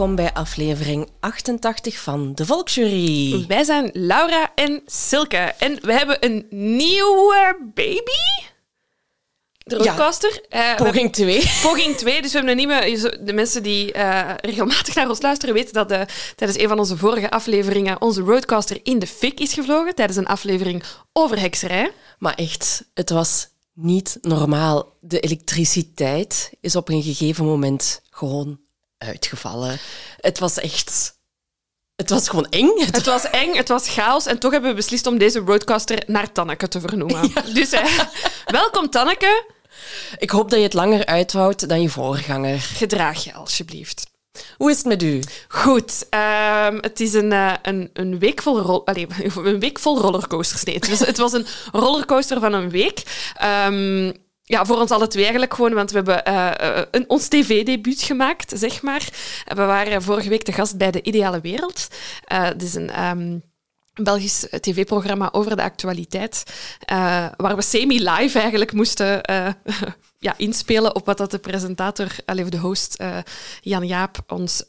Welkom bij aflevering 88 van de Volksjury. Wij zijn Laura en Silke en we hebben een nieuwe baby. De Roadcaster. Ja, uh, poging 2. Poging 2. Dus we hebben een nieuwe... De mensen die uh, regelmatig naar ons luisteren weten dat de, tijdens een van onze vorige afleveringen onze Roadcaster in de fik is gevlogen. Tijdens een aflevering over hekserij. Maar echt, het was niet normaal. De elektriciteit is op een gegeven moment gewoon uitgevallen. Het was echt... Het was gewoon eng. Het was eng, het was chaos. En toch hebben we beslist om deze roadcaster naar Tanneke te vernoemen. Dus uh, welkom, Tanneke. Ik hoop dat je het langer uithoudt dan je voorganger. Gedraag je alsjeblieft. Hoe is het met u? Goed. Um, het is een, uh, een, een, week vol rol Allee, een week vol rollercoasters. Nee, het was, het was een rollercoaster van een week. Um, ja, voor ons alle twee eigenlijk gewoon, want we hebben uh, een, ons tv-debuut gemaakt, zeg maar. We waren vorige week de gast bij De Ideale Wereld. Uh, is een... Um, Belgisch tv-programma over de actualiteit, waar we semi-live eigenlijk moesten ja, inspelen op wat dat de presentator, of de host Jan Jaap ons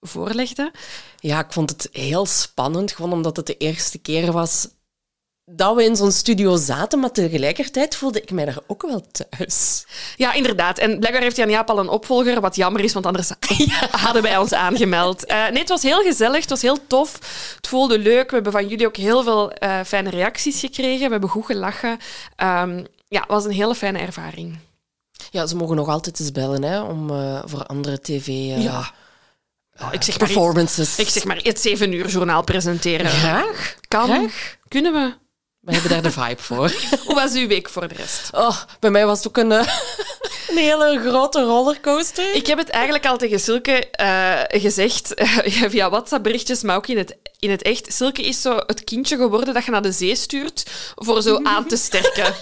voorlegde. Ja, ik vond het heel spannend, gewoon omdat het de eerste keer was dat we in zo'n studio zaten, maar tegelijkertijd voelde ik mij daar ook wel thuis. Ja, inderdaad. En blijkbaar heeft Jan Jaap al een opvolger, wat jammer is, want anders hadden wij ons aangemeld. Uh, nee, het was heel gezellig, het was heel tof. Het voelde leuk. We hebben van jullie ook heel veel uh, fijne reacties gekregen. We hebben goed gelachen. Um, ja, het was een hele fijne ervaring. Ja, ze mogen nog altijd eens bellen hè, om uh, voor andere tv... ja. Oh, ik zeg performances. Maar, ik zeg maar het 7 uur journaal presenteren. Graag. Kan. Graag. Kunnen we. We hebben daar de vibe voor. Hoe was uw week voor de rest? Oh, bij mij was het ook een, een hele grote rollercoaster. Ik heb het eigenlijk al tegen Silke uh, gezegd, via WhatsApp-berichtjes, maar ook in het, in het echt. Silke is zo het kindje geworden dat je naar de zee stuurt voor zo aan te sterken.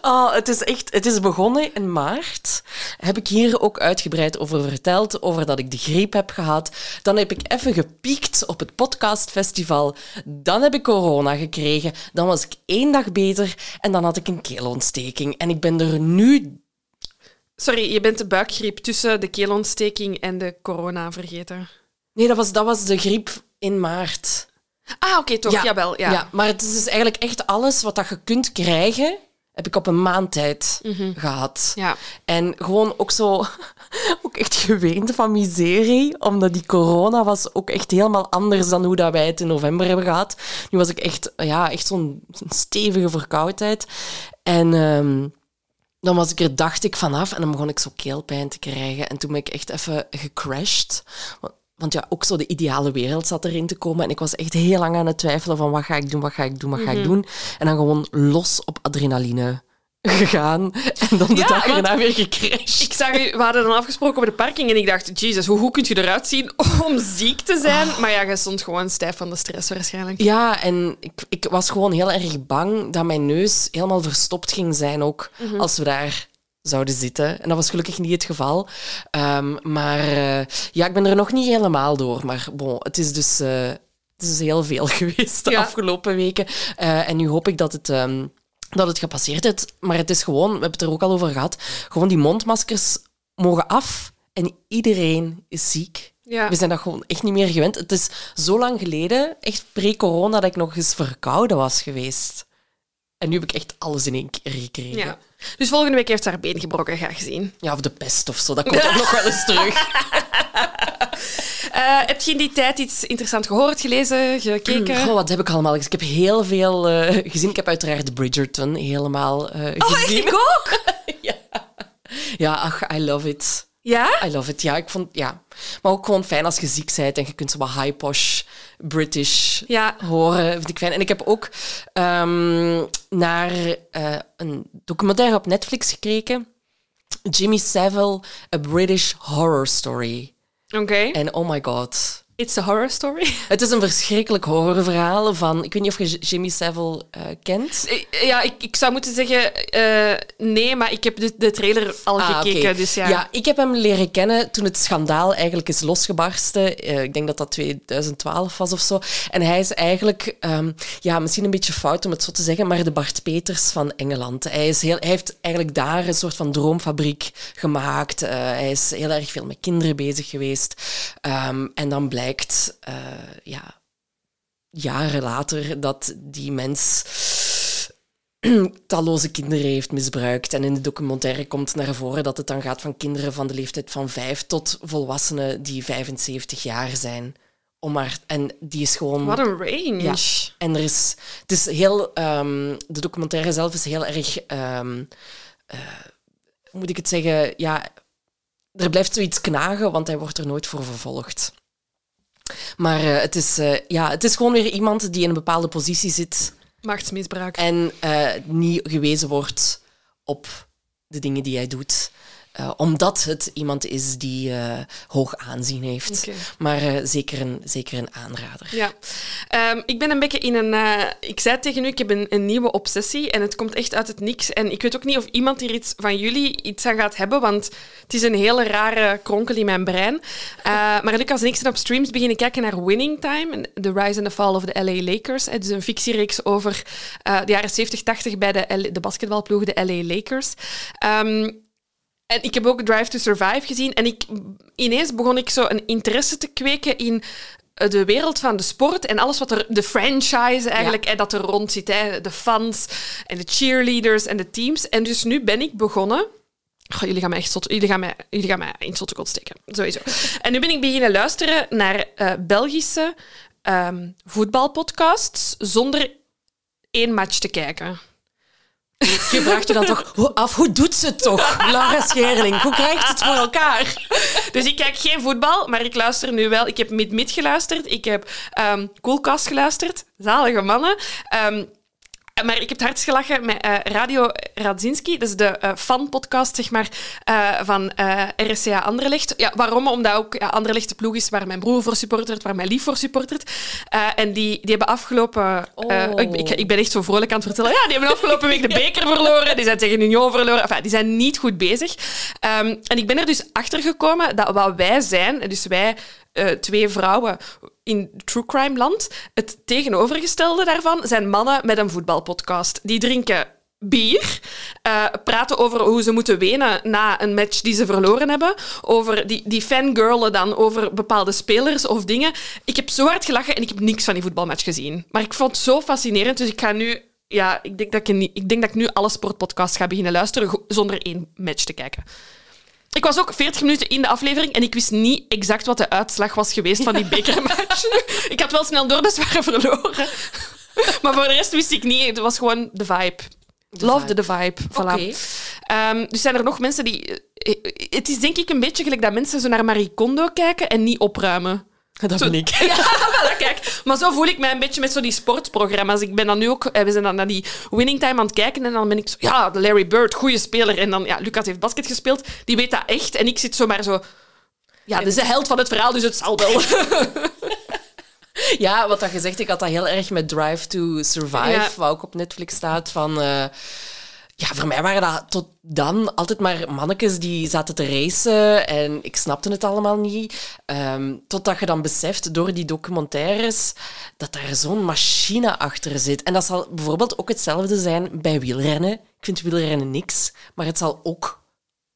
Oh, het is echt, het is begonnen in maart. Heb ik hier ook uitgebreid over verteld, over dat ik de griep heb gehad. Dan heb ik even gepiekt op het podcastfestival. Dan heb ik corona gekregen. Dan was ik één dag beter en dan had ik een keelontsteking. En ik ben er nu Sorry, je bent de buikgriep tussen de keelontsteking en de corona vergeten. Nee, dat was, dat was de griep in maart. Ah, oké, okay, toch, ja, jawel. Ja. ja, maar het is dus eigenlijk echt alles wat dat je kunt krijgen heb ik op een maand tijd mm gehad. Ja. En gewoon ook zo, ook echt geweend van miserie, omdat die corona was ook echt helemaal anders dan hoe dat wij het in november hebben gehad. Nu was ik echt, ja, echt zo'n stevige verkoudheid. En um, dan was ik er, dacht ik, vanaf en dan begon ik zo keelpijn te krijgen. En toen ben ik echt even gecrashed. Want ja, ook zo de ideale wereld zat erin te komen. En ik was echt heel lang aan het twijfelen van wat ga ik doen, wat ga ik doen, wat ga ik mhm. doen. En dan gewoon los op adrenaline gegaan en dan de ja, dag erna weer gecrashed. Ik zag we hadden dan afgesproken op de parking en ik dacht, jezus, hoe goed kun je eruit zien om ziek te zijn? Oh. Maar ja, je stond gewoon stijf van de stress waarschijnlijk. Ja, en ik, ik was gewoon heel erg bang dat mijn neus helemaal verstopt ging zijn ook, mhm. als we daar zouden zitten. En dat was gelukkig niet het geval. Um, maar uh, ja, ik ben er nog niet helemaal door. Maar bon, het is dus... Uh, het is heel veel geweest de ja. afgelopen weken. Uh, en nu hoop ik dat het... Um, dat het gepasseerd is. Maar het is gewoon, we hebben het er ook al over gehad, gewoon die mondmaskers mogen af en iedereen is ziek. Ja. We zijn dat gewoon echt niet meer gewend. Het is zo lang geleden, echt pre-corona, dat ik nog eens verkouden was geweest. En nu heb ik echt alles in één keer gekregen. Ja. Dus volgende week heeft ze haar been gebroken, graag gezien. Ja, of de pest of zo, dat komt ook nog wel eens terug. Uh, heb je in die tijd iets interessants gehoord, gelezen, gekeken? Goh, wat heb ik allemaal gezien? Ik heb heel veel uh, gezien. Ik heb uiteraard Bridgerton helemaal uh, gezien. Oh, ik ook? ja. ja, ach, I love it. Ja? I love it, ja. Ik vond, ja. Maar ook gewoon fijn als je ziek bent en je kunt zo wat high posh British ja. horen. Vind ik fijn. En ik heb ook um, naar uh, een documentaire op Netflix gekeken. Jimmy Savile, A British Horror Story. Oké. Okay. En oh my god. It's a horror story. Het is een verschrikkelijk horrorverhaal van... Ik weet niet of je Jimmy Savile uh, kent. Eh, ja, ik, ik zou moeten zeggen uh, nee, maar ik heb de, de trailer al ah, gekeken. Okay. Dus ja. ja, ik heb hem leren kennen toen het schandaal eigenlijk is losgebarsten. Uh, ik denk dat dat 2012 was of zo. En hij is eigenlijk, um, ja, misschien een beetje fout om het zo te zeggen, maar de Bart Peters van Engeland. Hij, is heel, hij heeft eigenlijk daar een soort van droomfabriek gemaakt. hij is heel erg veel met kinderen bezig geweest. Um, en dan blijkt blijkt, uh, ja, jaren later, dat die mens talloze kinderen heeft misbruikt. En in de documentaire komt naar voren dat het dan gaat van kinderen van de leeftijd van vijf tot volwassenen die 75 jaar zijn. Om maar, en die is gewoon... Wat een range. Ja, en er is... Het is heel... Um, de documentaire zelf is heel erg... Um, uh, hoe moet ik het zeggen? Ja, er blijft zoiets knagen, want hij wordt er nooit voor vervolgd. Maar uh, het, is, uh, ja, het is gewoon weer iemand die in een bepaalde positie zit. Machtsmisbruik. En uh, niet gewezen wordt op de dingen die hij doet. Uh, omdat het iemand is die uh, hoog aanzien heeft. Okay. Maar uh, zeker, een, zeker een aanrader. Ja. Um, ik ben een beetje in een... ik zei tegen u, ik heb een, een, nieuwe obsessie en het komt echt uit het niks. En ik weet ook niet of iemand hier iets van jullie iets aan gaat hebben, want het is een hele rare kronkel in mijn brein. maar ik als niks op streams beginnen kijken naar Winning Time, The Rise and the Fall of the LA Lakers. Het is een fictiereeks over de jaren 70, 80 bij de, de basketbalploeg, de LA Lakers. Um, en ik heb ook Drive to Survive gezien. En ik, ineens begon ik zo een interesse te kweken in de wereld van de sport en alles wat er, de franchise eigenlijk, en dat er rond zit. Hè, de fans en de cheerleaders en de teams. En dus nu ben ik begonnen. Jullie gaan mij echt jullie gaan mij, jullie gaan mij in het zotte steken, sowieso. En nu ben ik beginnen luisteren naar uh, Belgische um, voetbalpodcasts zonder één match te kijken. Je vraagt je dan toch af, hoe doet ze het toch, Laura Scherling? Hoe krijgt het voor elkaar? Dus ik kijk geen voetbal, maar ik luister nu wel. Ik heb Mid-Mid geluisterd, ik heb um, Coolcast geluisterd, zalige mannen. Um, maar ik heb het hardst gelachen met uh, Radio Radzinski. Dat is de uh, fanpodcast zeg maar, uh, van RSCA Anderlecht. Ja, waarom? Omdat ook ja, Anderlecht de ploeg is waar mijn broer voor supportert, waar mijn lief voor supportert. en die, die hebben afgelopen... Oh. Ik, ik, ben echt zo vrolijk aan het vertellen. Ja, die hebben afgelopen week de beker verloren. Die zijn tegen Union verloren. Enfin, die zijn niet goed bezig. Um, en ik ben er dus achter gekomen dat wat wij zijn, dus wij uh, twee vrouwen in true crime land. Het tegenovergestelde daarvan zijn mannen met een voetbalpodcast. Die drinken bier, uh, praten over hoe ze moeten wenen na een match die ze verloren hebben, over die, die fangirlen dan, over bepaalde spelers of dingen. Ik heb zo hard gelachen en ik heb niks van die voetbalmatch gezien. Maar ik vond het zo fascinerend, dus ik ga nu... Ja, ik denk dat ik, ik, denk dat ik nu alle sportpodcasts ga beginnen luisteren zonder één match te kijken. Ik was ook 40 minuten in de aflevering en ik wist niet exact wat de uitslag was geweest van die bekermatch. ik had wel snel door, dus waren verloren. maar voor de rest wist ik niet. Het was gewoon de vibe. Loved the vibe. Voilà. Um, dus zijn er nog mensen die... Eh, het is denk ik een beetje gelijk dat mensen zo naar Marie Kondo kijken en niet opruimen. Dat ben ik. Ja, voilà, kijk. Maar zo voel ik mij een beetje met zo die sportprogramma's. Ik ben dan nu ook... Eh, we zijn dan naar die winning time aan het kijken en dan ben ik zo... Ja, Larry Bird, goede speler. En dan... Ja, Lucas heeft basket gespeeld. Die weet dat echt. En ik zit zo maar zo... Ja, dat is de held van het verhaal, dus het zal wel. Ja, wat dat gezegd, ik had dat heel erg met Drive to Survive, ja. wat ook op Netflix staat, van... Uh, ja, voor mij waren dat tot dan altijd maar mannetjes die zaten te racen en ik snapte het allemaal niet. Um, totdat je dan beseft door die documentaires dat daar zo'n machine achter zit. En dat zal bijvoorbeeld ook hetzelfde zijn bij wielrennen. Ik vind wielrennen niks, maar het zal ook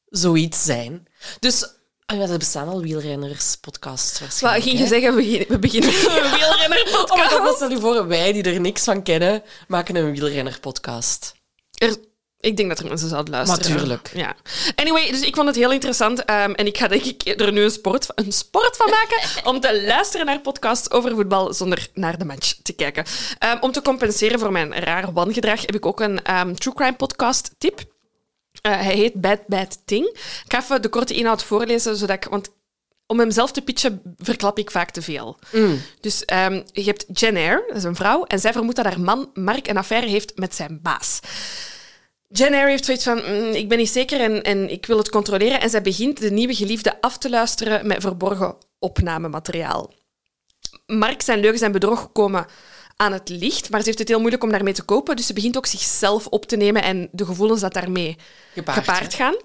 zoiets zijn. Dus Oh ja, er bestaan al wielrenners podcasts waarschijnlijk. Wat ging je zeggen? We beginnen een wielrenner podcast. Oh, stel je voor, wij die er niks van kennen, maken een wielrenner podcast. Er ik denk dat er mensen zouden luisteren. Natuurlijk. Ja. Anyway, dus ik vond het heel interessant. Um, en ik ga denk ik er nu een sport, een sport van maken om te luisteren naar podcasts over voetbal zonder naar de match te kijken. Um, om te compenseren voor mijn raar wangedrag heb ik ook een um, true crime podcast tip. Uh, hij heet Bad Bad Thing. Ik ga even de korte inhoud voorlezen, zodat ik... Want om hem zelf te pitchen verklap ik vaak te veel. Mm. Dus um, je hebt Jen Eyre, dat is een vrouw, en zij vermoedt dat haar man Mark een affaire heeft met zijn baas. Jen Eyre heeft zoiets van, mm, ik ben niet zeker en, en ik wil het controleren. En zij begint de nieuwe geliefde af te luisteren met verborgen opnamemateriaal. Mark zijn leugens en bedrog komen aan het licht, maar ze heeft het heel moeilijk om daarmee te kopen. Dus ze begint ook zichzelf op te nemen en de gevoelens dat daarmee Gepaard, gepaard, gaan.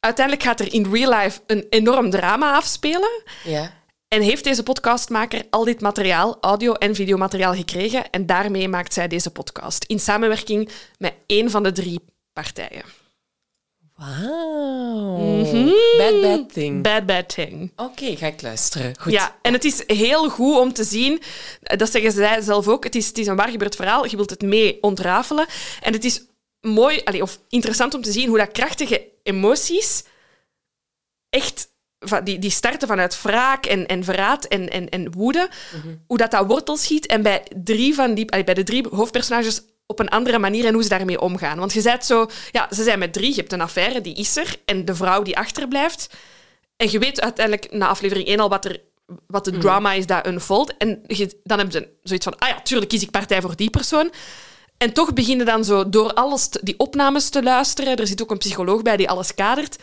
Uiteindelijk gaat er in real life een enorm drama afspelen. Ja. En heeft deze podcastmaker al dit materiaal, audio- en videomateriaal, gekregen. En daarmee maakt zij deze podcast. In samenwerking met één van de drie partijen. Wauw. Mhm. Bad, bad thing. Bad Bad Thing. Oké, ga ik luisteren. Goed. Ja, en het is heel goed om te zien, eh, dat zeggen zij zelf ook, het is, het is een waar gebeurd verhaal, je wilt het mee ontrafelen. En het is mooi, of interessant om te zien hoe dat krachtige emoties echt, die, die starten vanuit wraak en, en verraad en, en, en woede, hoe dat, dat wortel schiet en bij, drie van die, bij de drie hoofdpersonages op een andere manier en hoe ze daarmee omgaan. Want je zei zo, ja, ze zijn met drie, je hebt een affaire, die is er, en de vrouw die achterblijft. En je weet uiteindelijk na aflevering 1 al wat, er, wat de drama is dat unfold. En je, dan hebben ze zoiets van, ah ja, tuurlijk kies ik partij voor die persoon. En toch beginnen dan zo door alles te- die opnames te luisteren. Er zit ook een psycholoog bij die alles kadert.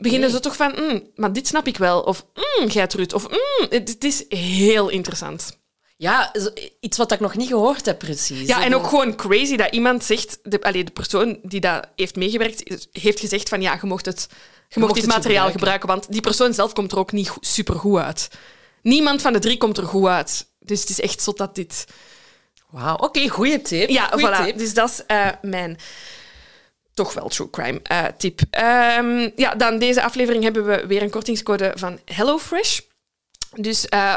Beginnen Nee. ze toch van, "Mm, maar dit snap ik wel. Of, mm, Gertrud. Of, mm, het, het is heel interessant. Ja, iets wat ik nog niet gehoord heb, precies. Ja, en ook gewoon crazy dat iemand zegt... De, allee, de persoon die dat heeft meegewerkt, heeft gezegd van ja, je mocht, het, je mocht mocht dit het materiaal gebruiken. gebruiken. Want die persoon zelf komt er ook niet goed, supergoed uit. Niemand van de drie komt er goed uit. Dus het is echt zot dat dit... Wauw, oké, goede tip. Ja, Goeie voilà. tip. Dus dat is eh, mijn toch wel true crime eh, tip. Ehm, ja, dan deze aflevering hebben we weer een kortingscode van HelloFresh. Dus eh,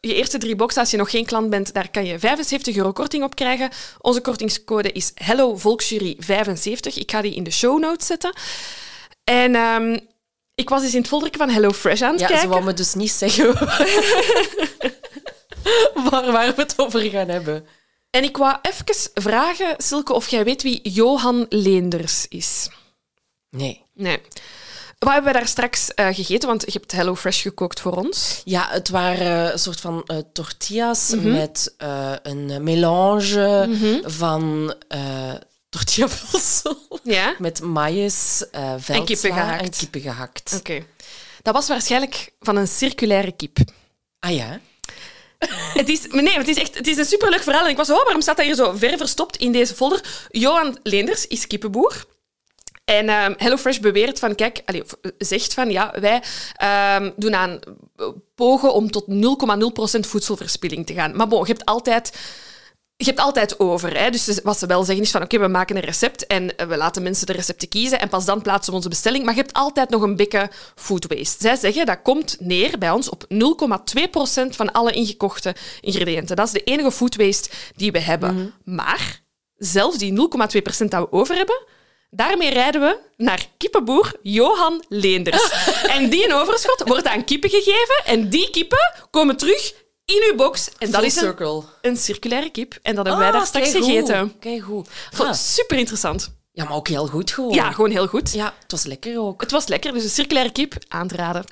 je eerste drie boxen, als je nog geen klant bent, daar kan je 75 euro korting op krijgen. Onze kortingscode is HelloVolksjury75. Ik ga die in de show notes zetten. En ehm, ik was eens in het foldertje van HelloFresh aan het Ja, ze kijken. wou me dus niet zeggen waar, waar we het over gaan hebben. En ik wou even vragen, Silke, of jij weet wie Johan Leenders is. Nee. Nee. Wat hebben we daar straks eh, gegeten? Want je hebt HelloFresh gekookt voor ons. Ja, het waren een soort van eh, tortillas Mhm. met eh, een melange van eh tortillavulsel Ja? met maïs, eh veldsla kippen gehakt. en kippen gehakt. Oké. Dat was waarschijnlijk van een circulaire kip. Ah ja? het is, nee, het is echt het is een superleuk verhaal. En ik was, oh, waarom staat dat hier zo ver verstopt in deze folder? Johan Leenders is kippenboer. En ehm, HelloFresh beweert van, kijk, zegt van, ja, wij ehm, doen aan eh, pogen om tot 0,0% voedselverspilling te gaan. Maar bon, je hebt altijd... Je hebt altijd over. Hè? Dus wat ze wel zeggen is van oké, we maken een recept en eh, we laten mensen de recepten kiezen en pas dan plaatsen we onze bestelling. Maar je hebt altijd nog een beetje food waste. Zij zeggen dat komt neer bij ons op 0,2% van alle ingekochte ingrediënten. Dat is de enige food waste die we hebben. Maar zelfs die 0,2% dat we over hebben, daarmee rijden we naar kippenboer Johan Leenders. en die een overschot wordt aan kippen gegeven en die kippen komen terug in uw box. En dat Full is een een circulaire kip. En dat hebben wij daar straks gegeten. Keigoed. Vond Ah, Super interessant. ja, maar ook heel goed gewoon. Ja, gewoon heel goed. Ja, het was lekker ook. Het was lekker, dus een circulaire kip aan te raden.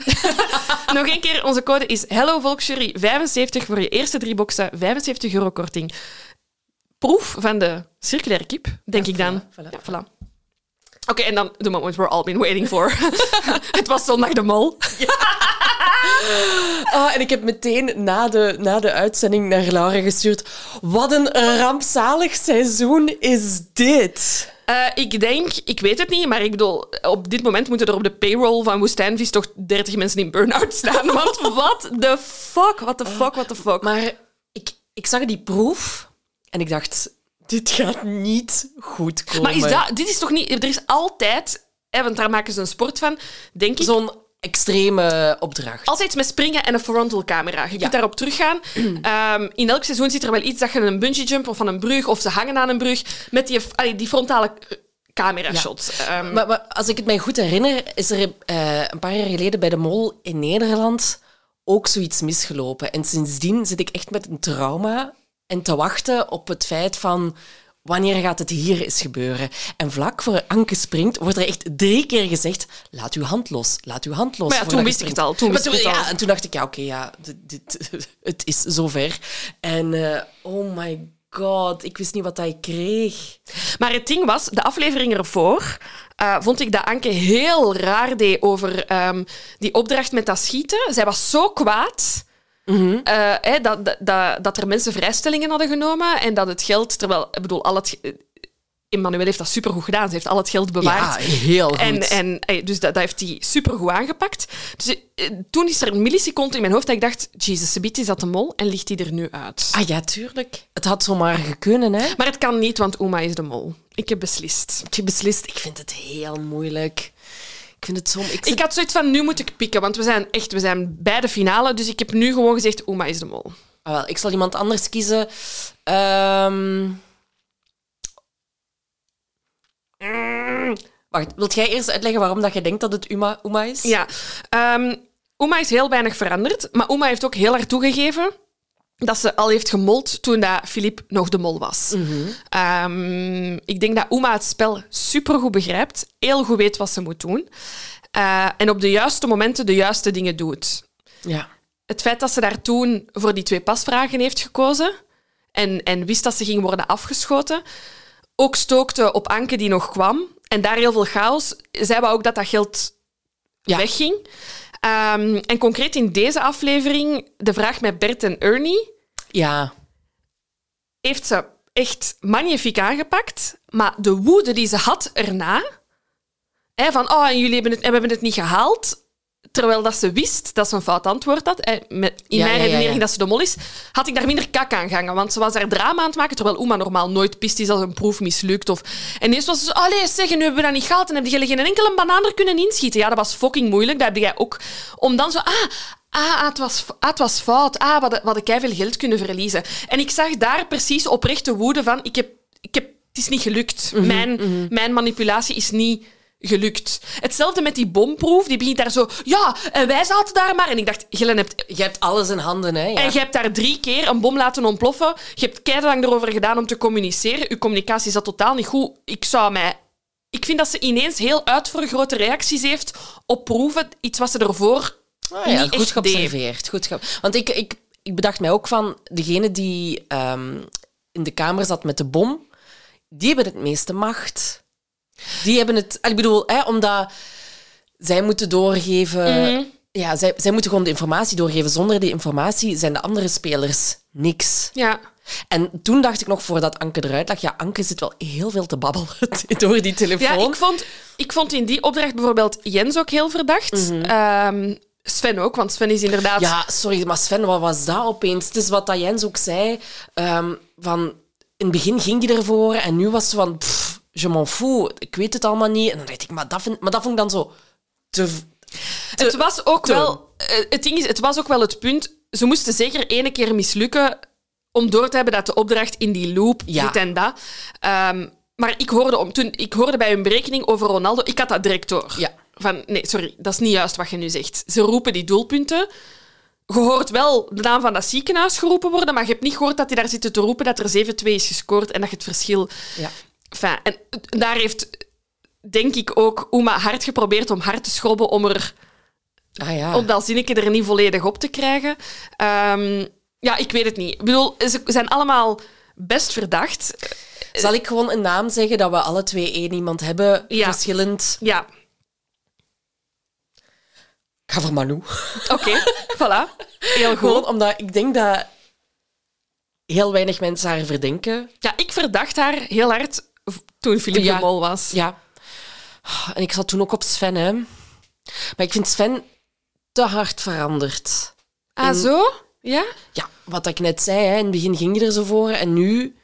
Nog een keer, onze code is Hello Volksjury 75 voor je eerste drie boxen, 75 euro korting. Proef van de circulaire kip, denk Ja, ik dan. voilà, voilà. Ja, voilà. Oké, en dan the moment we're all been waiting for. Het was zondag de mol. Ah, en ik heb meteen na de, na de uitzending naar Laura gestuurd. Wat een rampzalig seizoen is dit? Eh, ik denk, ik weet het niet, maar ik bedoel, op dit moment moeten er op de payroll van Woestijnvis toch 30 mensen in burn-out staan. Want what the fuck, what the fuck, what the fuck. Maar ik, ik zag die proef en ik dacht, dit gaat niet goed komen. Maar is dat, dit is toch niet... Er is altijd... Hè, want daar maken ze een sport van, denk ik. Zo'n extreme opdracht. Altijd iets met springen en een frontal camera. Je Ja. kunt daarop teruggaan. Ehm, in elk seizoen zit er wel iets dat je een bungee jump of van een brug of ze hangen aan een brug met die, allee, die frontale eh, camera shot. Ehm, Maar, maar als ik het mij goed herinner, is er eh, een paar jaar geleden bij de Mol in Nederland ook zoiets misgelopen. En sindsdien zit ik echt met een trauma en te wachten op het feit van wanneer gaat het hier eens gebeuren. En vlak voor Anke springt, wordt er echt drie keer gezegd laat uw hand los, laat uw hand los. Maar ja, toen wist ik het al, toen wist ik het ja, al. En toen dacht ik, ja, oké, ja, dit, dit- het is zover. En eh, oh my god, ik wist niet wat ik kreeg. Maar het ding was, de aflevering ervoor eh, vond ik dat Anke heel raar deed over ehm, die opdracht met dat schieten. Zij was zo kwaad Hè, dat, dat- dat, dat er mensen vrijstellingen hadden genomen en dat het geld, terwijl, ik bedoel, al het, Emmanuel heeft dat supergoed gedaan. Ze heeft al het geld bewaard. Ja, heel goed. En, en, dus dat, dat heeft hij supergoed aangepakt. Dus eh, toen is er een milliseconde in mijn hoofd dat ik dacht, Jesus, Sabit is dat de mol en ligt hij er nu uit? Ah ja, tuurlijk. Het had zomaar gekunnen, hè. Maar het kan niet, want Uma is de mol. Ik heb beslist. Ik heb beslist, ik vind het heel moeilijk. Ik vind het zo... Ik, Ik had zoiets van, nu moet ik pikken, want we zijn echt, we zijn bij de finale. Dus ik heb nu gewoon gezegd, Uma is de mol. Ah, wel, ik zal iemand anders kiezen. Ehm. Mm. Wacht, wilt jij eerst uitleggen waarom dat je denkt dat het Uma, Uma is? Ja, ehm Uma is heel weinig veranderd, maar Uma heeft ook heel hard toegegeven dat ze al heeft gemold toen dat Philippe nog de mol was. Ehm, ik denk dat Uma het spel supergoed begrijpt, heel goed weet wat ze moet doen eh, en op de juiste momenten de juiste dingen doet. Ja. Het feit dat ze daar toen voor die twee pasvragen heeft gekozen en, en wist dat ze ging worden afgeschoten, ook stookte op Anke die nog kwam en daar heel veel chaos. Zij wou ook dat dat geld Ja. wegging. Ehm, en concreet in deze aflevering, de vraag met Bert en Ernie, Ja. heeft ze echt magnifiek aangepakt. Maar de woede die ze had erna, hè, van oh, en jullie hebben het, en we hebben het niet gehaald, terwijl dat ze wist dat ze een fout antwoord had, met, in Ja, mijn ja, redenering ja. dat ze de mol is, had ik daar minder kak aan gehangen. Want ze was daar drama aan het maken, terwijl Oema normaal nooit pist is als een proef mislukt. Of... En eerst was ze zo, allee, zeg, nu hebben we dat niet gehaald en heb je geen enkele banaan er kunnen inschieten. Ja, dat was fucking moeilijk, dat heb jij ook. Om dan zo, ah... Ah, ah, het, was, ah, het was fout. Ah, hadden, we hadden keiveel geld kunnen verliezen. En ik zag daar precies oprechte woede van... Ik heb, ik heb, het is niet gelukt. mijn, mijn manipulatie is niet gelukt. Hetzelfde met die bomproef. Die begint daar zo... Ja, en wij zaten daar maar... En ik dacht, Gillen hebt... Je hebt alles in handen, hè. Ja. En je hebt daar drie keer een bom laten ontploffen. Je hebt keihard erover gedaan om te communiceren. Je communicatie zat totaal niet goed. Ik zou mij... Ik vind dat ze ineens heel uitvergrote reacties heeft op proeven. Iets wat ze ervoor Ah, ja, niet goed geobserveerd. Goed ge- Want ik, ik, ik bedacht mij ook van, degene die ehm, in de kamer zat met de bom, die hebben het meeste macht. Die hebben het... Ik bedoel, hè, omdat zij moeten doorgeven... Mhm. Ja, zij, zij moeten gewoon de informatie doorgeven. Zonder die informatie zijn de andere spelers niks. Ja. En toen dacht ik nog, voordat Anke eruit lag, ja, Anke zit wel heel veel te babbelen door die telefoon. Ja, ik vond, ik vond in die opdracht bijvoorbeeld Jens ook heel verdacht. Ehm, Sven ook, want Sven is inderdaad... Ja, sorry, maar Sven, wat was dat opeens? Het is wat dat Jens ook zei. ehm, van, in het begin ging hij ervoor en nu was ze van... Pff, je m'en fous, ik weet het allemaal niet. En dan dacht ik, maar dat, vind, maar dat vond ik dan zo... Te, te- het was ook te- wel... eh, Het ding is, het was ook wel het punt... Ze moesten zeker ene keer mislukken om door te hebben dat de opdracht in die loop Ja. dit en dat. Ehm, maar ik hoorde, om, toen, ik hoorde bij hun berekening over Ronaldo... Ik had dat direct door. Ja. Van, nee, sorry, dat is niet juist wat je nu zegt. Ze roepen die doelpunten... Je hoort wel de naam van dat ziekenhuis geroepen worden, maar je hebt niet gehoord dat hij daar zit te roepen dat er 7-2 is gescoord en dat je het verschil Ja. Enfin, en daar heeft, denk ik, ook Uma hard geprobeerd om hard te schrobben om er Ah ja. op dat zinnetje er niet volledig op te krijgen. Ehm, ja, ik weet het niet. Ik bedoel, ze zijn allemaal best verdacht. Zal ik gewoon een naam zeggen dat we alle twee één iemand hebben, Ja. verschillend? Ja, Ik ga voor Manu. oké. voilà. Heel Gewoon goed. omdat ik denk dat heel weinig mensen haar verdenken. Ja, ik verdacht haar heel hard toen Philippe Ja. de Mol was. Ja. En ik zat toen ook op Sven, hè. Maar ik vind Sven te hard veranderd. Ah, zo? Ja? Ja, wat ik net zei, hè. in het begin ging je er zo voor en nu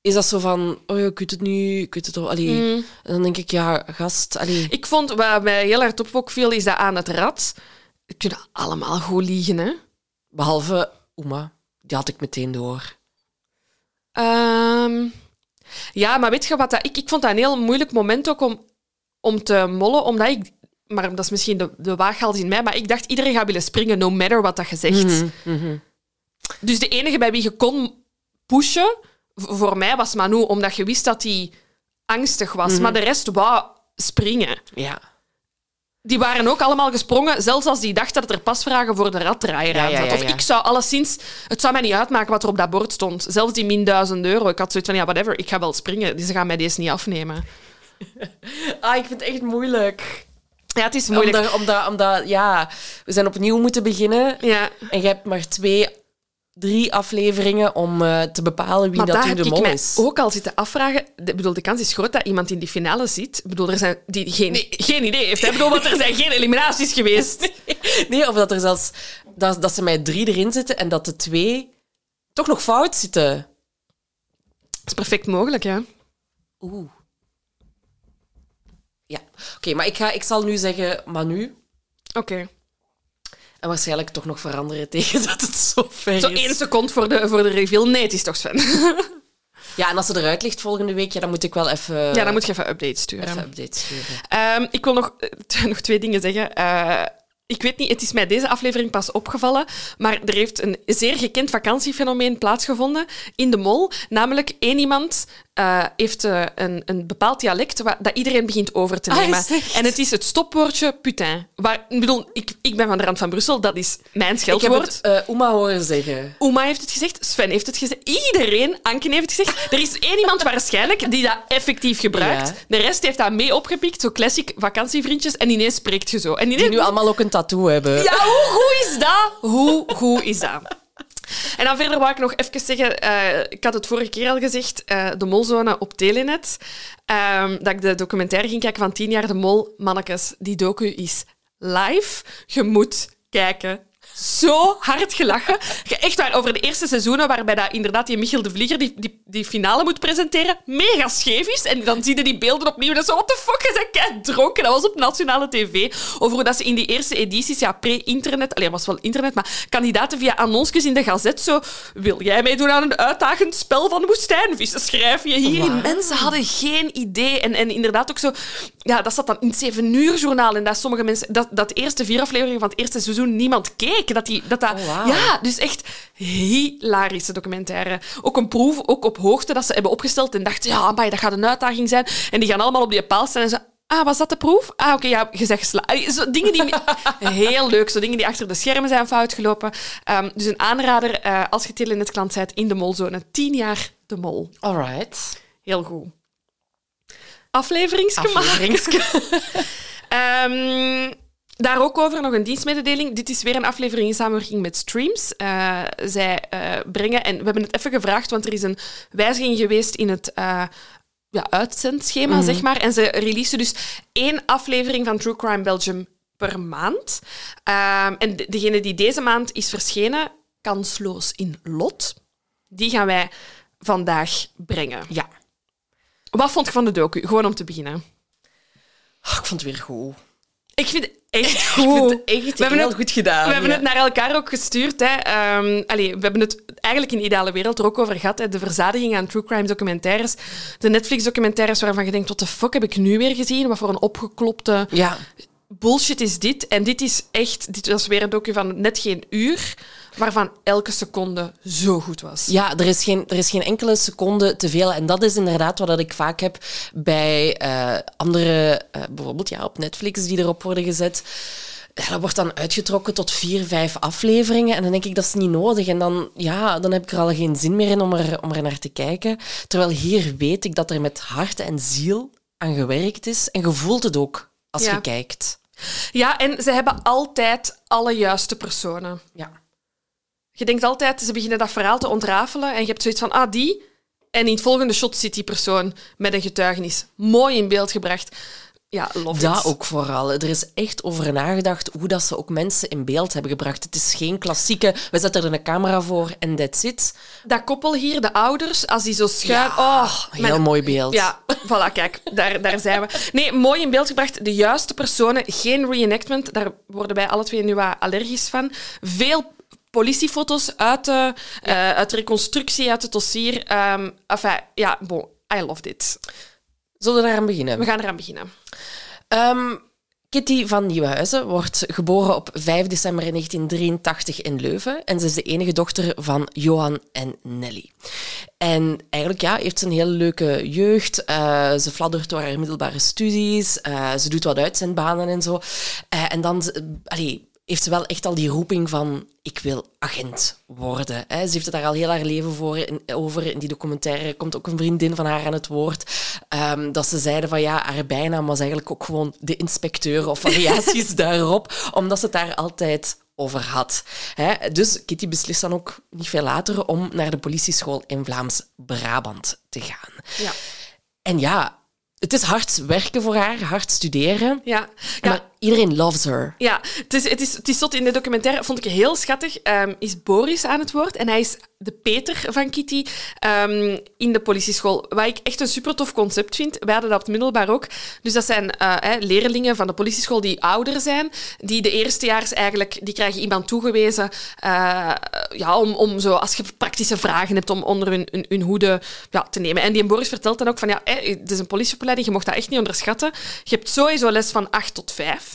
is dat zo van, oh ja, ik weet het nu, ik weet het al. Allee. En dan denk ik, ja, gast, allee. Ik vond, wat mij heel hard op ook viel, is dat aan het rad. Kunnen allemaal goed liegen, hè? Behalve Uma, die had ik meteen door. Ehm, ja, maar weet je wat dat, ik, ik vond dat een heel moeilijk moment ook om, om te mollen, omdat ik... Maar dat is misschien de, de waaghals in mij, maar ik dacht iedereen gaat willen springen, no matter wat dat je zegt. Dus de enige bij wie je kon pushen, voor mij was Manu, omdat je wist dat hij angstig was. Maar de rest wou springen. Ja. Die waren ook allemaal gesprongen, zelfs als die dachten dat er pasvragen voor de raddraaier aan ja, zat. ja, Of ik zou alleszins... Het zou mij niet uitmaken wat er op dat bord stond. Zelfs die min 1000 euro. Ik had zoiets van, ja, whatever, ik ga wel springen. Ze gaan mij deze niet afnemen. Ah, ik vind het echt moeilijk. Ja, het is moeilijk. Omdat, omdat, omdat, ja, we zijn opnieuw moeten beginnen. Ja. En je hebt maar twee, drie afleveringen om eh, te bepalen wie Maar dat de ik mol is. ook al zitten afvragen. De, bedoel, de kans is groot dat iemand in die finale zit. Ik bedoel, er zijn die geen, geen idee heeft. hè. Bedoel, want er zijn geen eliminaties geweest. Nee, of dat er zelfs dat, dat ze met drie erin zitten en dat de twee toch nog fout zitten. Dat is perfect mogelijk, ja. Oeh. Ja, oké, maar ik, ga, ik zal nu zeggen Manu. Oké. En waarschijnlijk toch nog veranderen tegen dat het zo ver Zo is. één seconde voor de, voor de reveal. Nee, het is toch Sven. Ja, en als ze eruit ligt volgende week, ja, dan moet ik wel even, ja, dan moet je even updates sturen. even updates sturen. Ehm, ik wil nog, eh, nog twee dingen zeggen. Eh, ik weet niet, het is mij deze aflevering pas opgevallen, maar er heeft een zeer gekend vakantiefenomeen plaatsgevonden in de mol. Namelijk, één iemand eh, heeft eh, een, een bepaald dialect dat iedereen begint over te Ah, nemen. en het is het stopwoordje putain. Waar, ik bedoel, ik, ik ben van de rand van Brussel, dat is mijn Ik heb scheldwoord. het eh Oema horen zeggen. Oma heeft het gezegd, Sven heeft het gezegd, iedereen, Anken heeft het gezegd. Er is één iemand waarschijnlijk die dat effectief gebruikt. Ja. De rest heeft dat mee opgepikt, zo classic vakantievriendjes, en ineens spreekt je zo. En ineens... Die nu allemaal ook een tattoo hebben. Ja, hoe goed is dat? Hoe goed is dat? En dan verder wou ik nog even zeggen, eh, ik had het vorige keer al gezegd, eh, de molzone op Telenet, ehm, dat ik de documentaire ging kijken van 10 jaar de mol. Mannekes, die docu is live. Je moet kijken. Zo hard gelachen. Echt waar, over de eerste seizoenen, waarbij dat inderdaad die Michiel de Vlieger die, die, die finale moet presenteren, mega scheef is. En dan zie je die beelden opnieuw en dan zo, what the fuck, bent kei dronken. Dat was op nationale tv. Over hoe dat ze in die eerste edities, ja, pre-internet, alleen was wel internet, maar kandidaten via annonsjes in de gazet zo, wil jij meedoen aan een uitdagend spel van woestijnvissen? Schrijf je hierin. Wauw. Mensen hadden geen idee. En, en inderdaad ook zo, ja, dat zat dan in het 7 uur journaal en dat sommige mensen, dat, dat de eerste vier afleveringen van het eerste seizoen niemand keek. Dat die, dat dat, Oh, ja, dus echt hilarische documentaire. Ook een proef, ook op hoogte, dat ze hebben opgesteld en dachten, ja, dat gaat een uitdaging zijn. En die gaan allemaal op die paal staan en ze... Ah, was dat de proef? Ah, oké, ja, Zo dingen die... Heel leuk, zo dingen die achter de schermen zijn fout gelopen. Ehm, dus een aanrader, eh, als je telenet klant bent, in de molzone. Tien jaar de mol. Alright. Heel goed. Afleveringsgemaakt. Afleveringske. Ehm, daar ook over nog een dienstmededeling. Dit is weer een aflevering in samenwerking met Streams. Eh, zij eh, brengen, en we hebben het even gevraagd, want er is een wijziging geweest in het eh, ja, uitzendschema, zeg maar. En ze releasen dus één aflevering van True Crime Belgium per maand. Ehm, en de- degene die deze maand is verschenen, kansloos in lot, die gaan wij vandaag brengen. Ja. Wat vond je van de docu? Gewoon om te beginnen. Oh, ik vond het weer goed. Ik vind het echt Ik goed. vind het echt We hebben heel het- goed gedaan. We hebben het naar elkaar ook gestuurd. Hè. Allee, we hebben het eigenlijk in de ideale wereld er ook over gehad. Hè. De verzadiging aan true crime documentaires. De Netflix-documentaires waarvan je denkt, wat de fuck heb ik nu weer gezien? Wat voor een opgeklopte Ja. bullshit is dit? En dit is echt... Dit was weer een docu van net geen uur, waarvan elke seconde zo goed was. Ja, er is, geen, er is geen enkele seconde te veel. En dat is inderdaad wat ik vaak heb bij eh, andere, eh, bijvoorbeeld ja, op Netflix, die erop worden gezet. Ja, dat wordt dan uitgetrokken tot vier, vijf afleveringen. En dan denk ik, dat is niet nodig. En dan, ja, dan heb ik er al geen zin meer in om er, om er naar te kijken. Terwijl hier weet ik dat er met hart en ziel aan gewerkt is. En je voelt het ook als Ja. je kijkt. Ja, en ze hebben altijd alle juiste personen. Ja. Je denkt altijd, ze beginnen dat verhaal te ontrafelen en je hebt zoiets van, ah, die. En in het volgende shot zit die persoon met een getuigenis. Mooi in beeld gebracht. Ja, love Dat it. ook vooral. Er is echt over nagedacht hoe dat ze ook mensen in beeld hebben gebracht. Het is geen klassieke, we zetten er een camera voor en that's it. Dat koppel hier, de ouders, als die zo schuin... Ja, oh, Heel mijn- mooi beeld. Ja, voilà, kijk, daar, daar zijn we. Nee, mooi in beeld gebracht. De juiste personen, geen reenactment. Daar worden wij alle twee nu wat allergisch van. Veel politiefoto's uit de, eh, uit de reconstructie, uit het dossier. Ehm enfin, ja, bon, I love dit. Zullen we daaraan beginnen? We gaan eraan beginnen. Ehm, Kitty van Nieuwenhuizen wordt geboren op 5 december 1983 in Leuven. En ze is de enige dochter van Johan en Nelly. En eigenlijk ja, heeft ze een hele leuke jeugd. Eh, ze fladdert door haar middelbare studies. Eh, ze doet wat uitzendbanen en zo. En dan... allee, heeft ze wel echt al die roeping van ik wil agent worden. Hè. Ze heeft het daar al heel haar leven voor in, over. In die documentaire komt ook een vriendin van haar aan het woord. ehm, dat ze zeiden van ja, haar bijnaam was eigenlijk ook gewoon de inspecteur of variaties daarop, omdat ze het daar altijd over had. Hè. Dus Kitty beslist dan ook niet veel later om naar de politieschool in Vlaams-Brabant te gaan. Ja. En ja, het is hard werken voor haar, hard studeren. Ja. Ja. Maar iedereen loves her. Ja, het is, het is, het is zot. In de documentaire vond ik heel schattig. ehm, is Boris aan het woord en hij is de Peter van Kitty ehm, in de politieschool. Wat ik echt een super tof concept vind. Wij hadden dat op middelbaar ook. Dus dat zijn eh, leerlingen van de politieschool die ouder zijn, die de eerstejaars eigenlijk, die krijgen iemand toegewezen eh, ja, om, om zo, als je praktische vragen hebt, om onder hun, hun, hoede ja, te nemen. En die Boris vertelt dan ook van, ja, het is een politieopleiding, je mocht dat echt niet onderschatten. Je hebt sowieso les van 8 tot 5.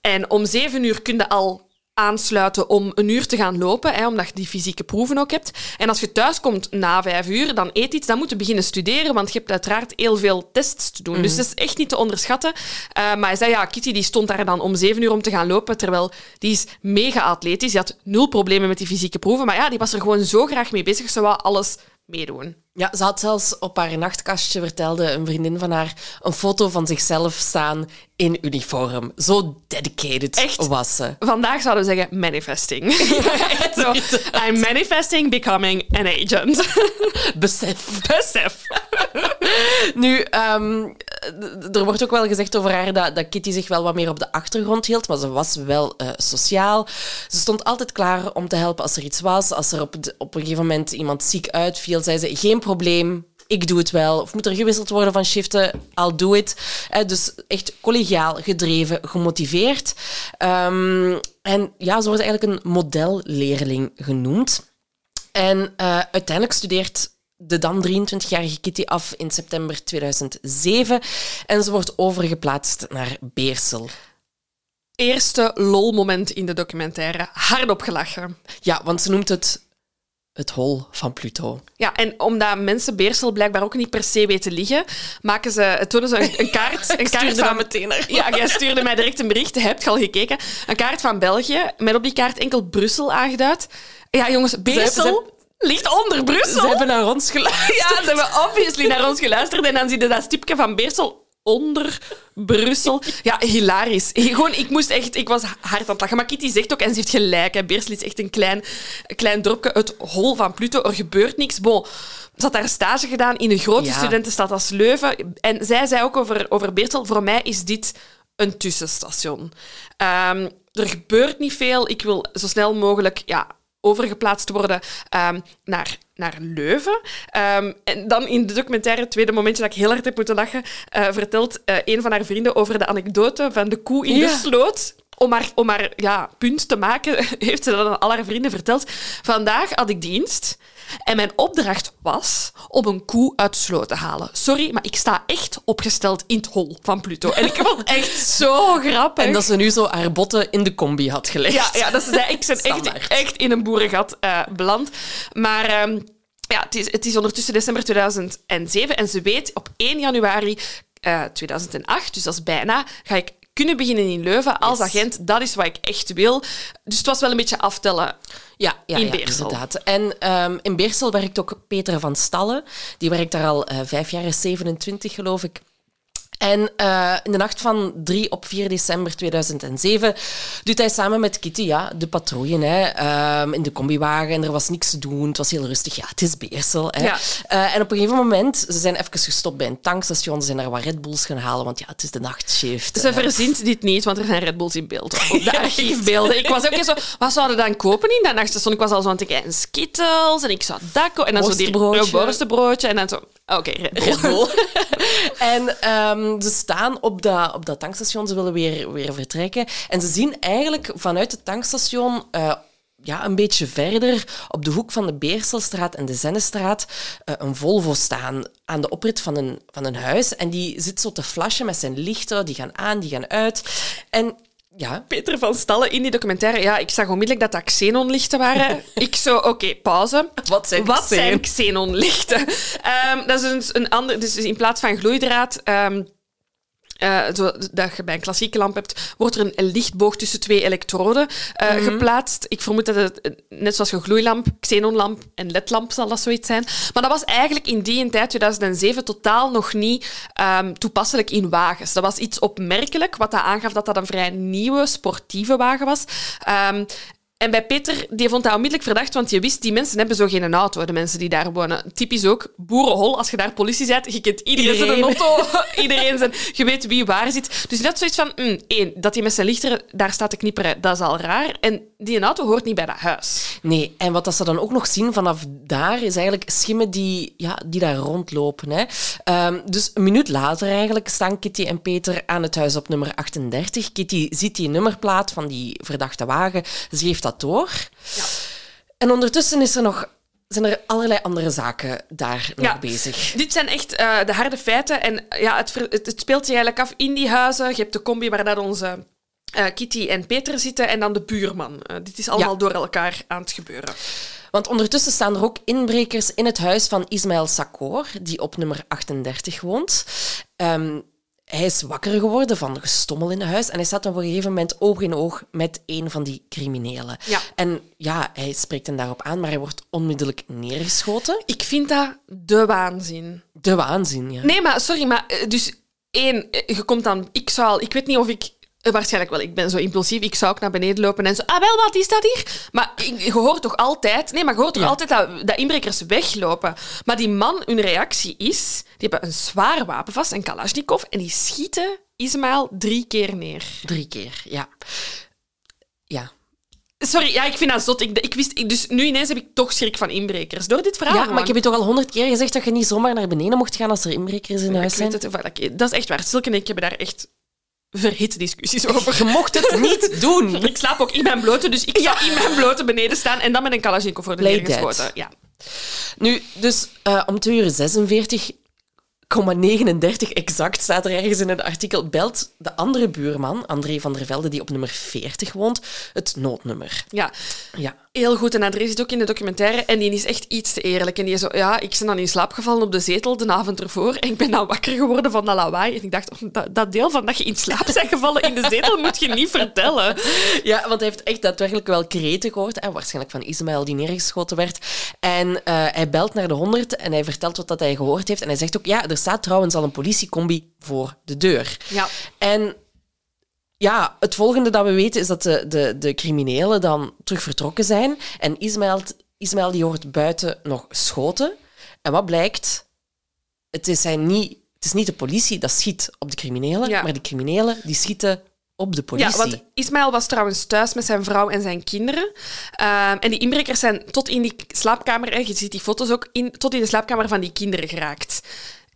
En om zeven uur kun je al aansluiten om een uur te gaan lopen, hè, omdat je die fysieke proeven ook hebt. En als je thuis komt na vijf uur, dan eet iets, dan moet je beginnen studeren, want je hebt uiteraard heel veel tests te doen. Dus dat is echt niet te onderschatten. Eh, maar hij zei, ja, Kitty die stond daar dan om zeven uur om te gaan lopen, terwijl die is mega atletisch. Die had nul problemen met die fysieke proeven, maar ja, die was er gewoon zo graag mee bezig. Ze wou alles meedoen. Ja, ze had zelfs op haar nachtkastje, vertelde een vriendin van haar, een foto van zichzelf staan in uniform. Zo dedicated Echt? was ze. Vandaag zouden we zeggen manifesting. Echt zo. I'm manifesting becoming an agent. Besef. Besef. Nu, ehm, er wordt ook wel gezegd over haar dat, dat Kitty zich wel wat meer op de achtergrond hield, maar ze was wel eh, sociaal. Ze stond altijd klaar om te helpen als er iets was. Als er op, op een gegeven moment iemand ziek uitviel, zei ze, geen probleem, ik doe het wel. Of moet er gewisseld worden van shiften, I'll do it. Eh, dus echt collegiaal, gedreven, gemotiveerd. Ehm, en ja, ze wordt eigenlijk een modelleerling genoemd. En eh, uiteindelijk studeert de dan 23-jarige Kitty af in september 2007 en ze wordt overgeplaatst naar Beersel. Eerste lol-moment in de documentaire. Hardop gelachen. Ja, want ze noemt het het hol van Pluto. Ja, en omdat mensen Beersel blijkbaar ook niet per se weten liggen, maken ze, tonen ze een, een kaart. Een kaart van meteen naar Ja, jij stuurde mij direct een bericht. Heb je al gekeken? Een kaart van België, met op die kaart enkel Brussel aangeduid. Ja, jongens, Beersel ligt onder Brussel. Ze hebben naar ons geluisterd. Ja, ze hebben obviously naar ons geluisterd. En dan zie je dat stipje van Beersel onder Brussel. Ja, hilarisch. Gewoon, ik moest echt... Ik was hard aan het lachen. Maar Kitty zegt ook, en ze heeft gelijk, hè, Beersel is echt een klein, klein dorpje, het hol van Pluto. Er gebeurt niks. Bon, ze had daar stage gedaan in een grote Ja. studentenstad als Leuven. En zij zei ook over, over Beersel, voor mij is dit een tussenstation. Ehm, er gebeurt niet veel. Ik wil zo snel mogelijk... Ja, overgeplaatst worden ehm, naar, naar Leuven. Ehm, en dan in de documentaire, het tweede momentje dat ik heel hard heb moeten lachen, eh, vertelt eh, een van haar vrienden over de anekdote van de koe in Ja. de sloot. Om haar, om haar ja, punt te maken, heeft ze dat aan al haar vrienden verteld. Vandaag had ik dienst en mijn opdracht was om een koe uit de sloot te halen. Sorry, maar ik sta echt opgesteld in het hol van Pluto. En ik vond het echt zo grappig. En dat ze nu zo haar botten in de combi had gelegd. Ja, ja dat ze zei, ik ben echt, echt in een boerengat eh, beland. Maar ehm, ja, het, is, het is ondertussen december 2007 en ze weet op 1 januari eh, 2008, dus dat is bijna, ga ik kunnen beginnen in Leuven als Yes. agent. Dat is wat ik echt wil. Dus het was wel een beetje aftellen. Ja, ja, In ja, inderdaad. En ehm, in Beersel werkt ook Peter van Stallen. Die werkt daar al eh, vijf jaar, is 27 geloof ik. En eh, in de nacht van 3 op 4 december 2007 doet hij samen met Kitty ja, de patrouille hè, ehm, in de combiwagen. En er was niks te doen, het was heel rustig. Ja, het is Beersel. Hè. Ja. Eh, en op een gegeven moment, ze zijn even gestopt bij een tankstation. Ze zijn daar wat Red Bulls gaan halen, want ja, het is de nachtshift. Ze Eh, verzint dit niet, want er zijn Red Bulls in beeld. Op de archiefbeelden. Ik was ook eens zo... Wat zouden we dan kopen in dat nachtstation? Ik was al zo aan het kijken. Skittles en ik zou dat En dan zo die worstenbroodje. En dan zo... Oké, Red Bull. en ze staan op dat, op dat tankstation, ze willen weer, weer vertrekken. En ze zien eigenlijk vanuit het tankstation eh, ja, een beetje verder op de hoek van de Beerselstraat en de Zennestraat eh, een Volvo staan aan de oprit van een, van een huis. En die zit zo te flashen met zijn lichten, die gaan aan, die gaan uit. En ja, Peter van Stallen in die documentaire. Ja, ik zag onmiddellijk dat dat xenonlichten waren. ik zo, oké, pauze. Wat zijn Wat xenon? zijn xenonlichten? Ehm, dat is een, een ander... Dus in plaats van gloeidraad... ehm, zo, dat je bij een klassieke lamp hebt, wordt er een lichtboog tussen twee elektroden eh, Mhm. geplaatst. Ik vermoed dat het, eh, net zoals een gloeilamp, xenonlamp en ledlamp zal dat zoiets zijn. Maar dat was eigenlijk in die tijd, 2007, totaal nog niet ehm, toepasselijk in wagens. Dat was iets opmerkelijk, wat dat aangaf dat dat een vrij nieuwe, sportieve wagen was. Ehm, en bij Peter, die vond dat onmiddellijk verdacht, want je wist, die mensen hebben zo geen auto, de mensen die daar wonen. Typisch ook, boerenhol, als je daar politie bent, je kent iedereen, zijn Iedereen. auto, iedereen zijn, je weet wie waar zit. Dus net zoiets van, mm, één, dat hij met zijn lichter daar staat te knipperen, dat is al raar. En die auto hoort niet bij dat huis. Nee, en wat dat ze dan ook nog zien vanaf daar is eigenlijk schimmen die, ja, die daar rondlopen. Hè. Ehm, dus een minuut later eigenlijk staan Kitty en Peter aan het huis op nummer 38. Kitty ziet die nummerplaat van die verdachte wagen. Ze geeft door. En ondertussen is er nog, zijn er allerlei andere zaken daar nog Ja. bezig. Dit zijn echt de harde feiten. En ja, het, het, speelt zich eigenlijk af in die huizen. Je hebt de combi waar dat onze eh, Kitty en Peter zitten en dan de buurman. Dit is allemaal Ja. door elkaar aan het gebeuren. Want ondertussen staan er ook inbrekers in het huis van Ismaël Sakor, die op nummer 38 woont. Hij is wakker geworden van gestommel in het huis en hij staat op een gegeven moment oog in oog met een van die criminelen. Ja. En ja, hij spreekt hem daarop aan, maar hij wordt onmiddellijk neergeschoten. Ik vind dat de waanzin. De waanzin, ja. Nee, maar sorry, maar eh, dus één, eh, je komt dan, ik zou ik weet niet of ik, waarschijnlijk wel, ik ben zo impulsief, ik zou ook naar beneden lopen en zo, ah wel, wat is dat hier? Maar je hoort toch altijd, nee, maar je hoort toch Ja. altijd dat, dat inbrekers weglopen. Maar die man, hun reactie is, die hebben een zwaar wapen vast, een Kalashnikov, en die schieten Ismaël drie keer neer. Drie keer, ja. Ja. Sorry, ja, ik vind dat zot. Ik, ik wist, ik- dus nu ineens heb ik toch schrik van inbrekers. Door dit verhaal. ja, maar ik heb je toch al honderd keer gezegd dat je niet zomaar naar beneden mocht gaan als er inbrekers in huis zijn? het, dat is echt waar. Silke en ik hebben daar echt verhitte discussies over. Je mocht het niet doen. Ik slaap ook in mijn blote, dus ik zou in mijn blote beneden staan en dan met een Kalashnikov voor de neer geschoten. Ja. Nu, dus eh, om 2 uur 46, 39 exact staat er ergens in het artikel, belt de andere buurman, André van der Velde, die op nummer 40 woont, het noodnummer. ja, Ja. Heel goed. En André zit ook in de documentaire en die is echt iets te eerlijk. En die is zo, ja, ik ben dan in slaap gevallen op de zetel de avond ervoor en ik ben dan wakker geworden van dat lawaai. En ik dacht, oh, dat, dat deel van dat je in slaap bent gevallen in de zetel moet je niet vertellen. ja, want hij heeft echt daadwerkelijk wel kreten gehoord, hè, waarschijnlijk van Ismaël die neergeschoten werd. En eh, hij belt naar de 100 en hij vertelt wat dat hij gehoord heeft. En hij zegt ook, ja, er staat trouwens al een politiecombi voor de deur. Ja. En ja, het volgende dat we weten is dat de, de, de criminelen dan terug vertrokken zijn. En Ismaël, Ismaël die hoort buiten nog schoten. En wat blijkt? Het is, zijn niet, het is niet de politie dat schiet op de criminelen, Ja. maar de criminelen die schieten op de politie. Ja, want Ismaël was trouwens thuis met zijn vrouw en zijn kinderen. Ehm, en die inbrekers zijn tot in die slaapkamer, je ziet die foto's ook, in, tot in de slaapkamer van die kinderen geraakt.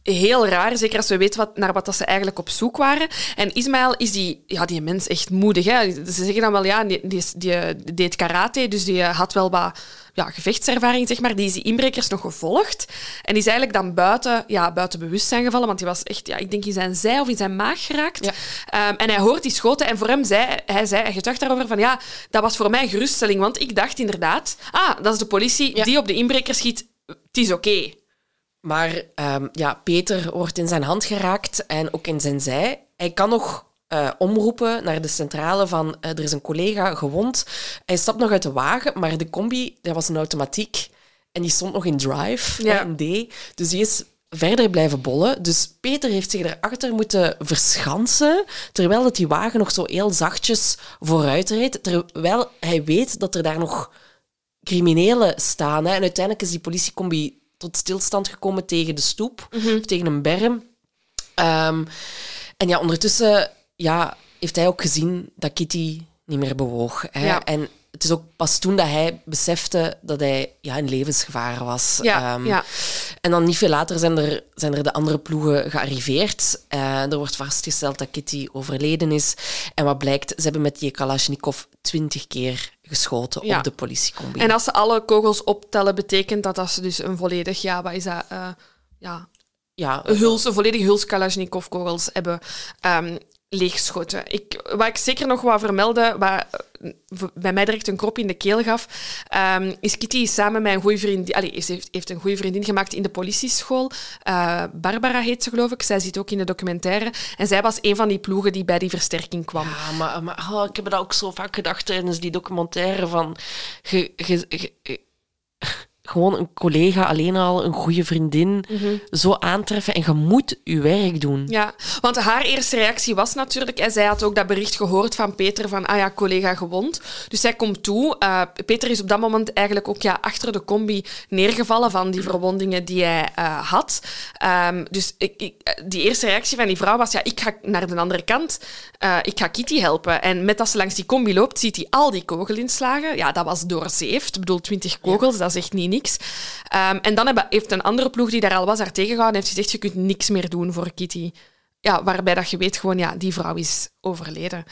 Heel raar, zeker als we weten wat, naar wat dat ze eigenlijk op zoek waren. En Ismaël is die, ja, die mens echt moedig. Hè. Ze zeggen dan wel, ja, die, die, deed karate, dus die had wel wat ja, gevechtservaring, zeg maar. Die is die inbrekers nog gevolgd. En die is eigenlijk dan buiten, ja, buiten bewustzijn gevallen, want die was echt, ja, ik denk in zijn zij of in zijn maag geraakt. Ja. Ehm, en hij hoort die schoten en voor hem zei hij, zei, hij getuigt daarover van ja, dat was voor mij geruststelling, want ik dacht inderdaad, ah, dat is de politie Ja. die op de inbreker schiet, het is oké. Maar ehm, ja, Peter wordt in zijn hand geraakt en ook in zijn zij. Hij kan nog eh, omroepen naar de centrale van eh, er is een collega gewond. Hij stapt nog uit de wagen, maar de combi dat was een automatiek en die stond nog in drive, Ja. in D. Dus die is verder blijven bollen. Dus Peter heeft zich erachter moeten verschansen, terwijl dat die wagen nog zo heel zachtjes vooruit reed. Terwijl hij weet dat er daar nog criminelen staan. Hè. En uiteindelijk is die politiecombi tot stilstand gekomen tegen de stoep, of tegen een berm. Ehm, en ja, ondertussen ja, heeft hij ook gezien dat Kitty niet meer bewoog. Hè. Ja. En het is ook pas toen dat hij besefte dat hij ja, in levensgevaar was. Ja, Ehm, ja. En dan niet veel later zijn er, zijn er de andere ploegen gearriveerd. Eh, er wordt vastgesteld dat Kitty overleden is. En wat blijkt, ze hebben met die Kalashnikov twintig keer geschoten Ja. op de politiecombi. En als ze alle kogels optellen, betekent dat dat ze dus een volledig, ja, wat is dat, eh, ja, ja, een huls, een volledige huls Kalashnikov-kogels hebben ehm, leeggeschoten. Ik, wat ik zeker nog wou vermelden, wat bij mij direct een krop in de keel gaf, ehm, is Kitty samen met een goede vriendin... Allee, ze heeft, heeft een goede vriendin gemaakt in de politieschool. Uh, Barbara heet ze, geloof ik. Zij zit ook in de documentaire. En zij was een van die ploegen die bij die versterking kwam. Ja, maar, maar oh, ik heb dat ook zo vaak gedacht tijdens die documentaire van... ge, gewoon een collega, alleen al een goede vriendin, mhm. zo aantreffen. En je moet je werk doen. Ja, want haar eerste reactie was natuurlijk... En zij had ook dat bericht gehoord van Peter van... Ah ja, collega gewond. Dus zij komt toe. Uh, Peter is op dat moment eigenlijk ook ja, achter de combi neergevallen van die verwondingen die hij uh, had. Um, dus ik, ik, die eerste reactie van die vrouw was... Ja, ik ga naar de andere kant. Uh, ik ga Kitty helpen. En met als ze langs die combi loopt, ziet hij al die kogelinslagen. Ja, dat was doorzeefd. Ik bedoel, twintig kogels, dat is echt niet niks. Um, en dan heeft een andere ploeg die daar al was, haar tegengehouden en heeft gezegd, je kunt niks meer doen voor Kitty. Ja, waarbij dat je weet gewoon, ja, die vrouw is overleden.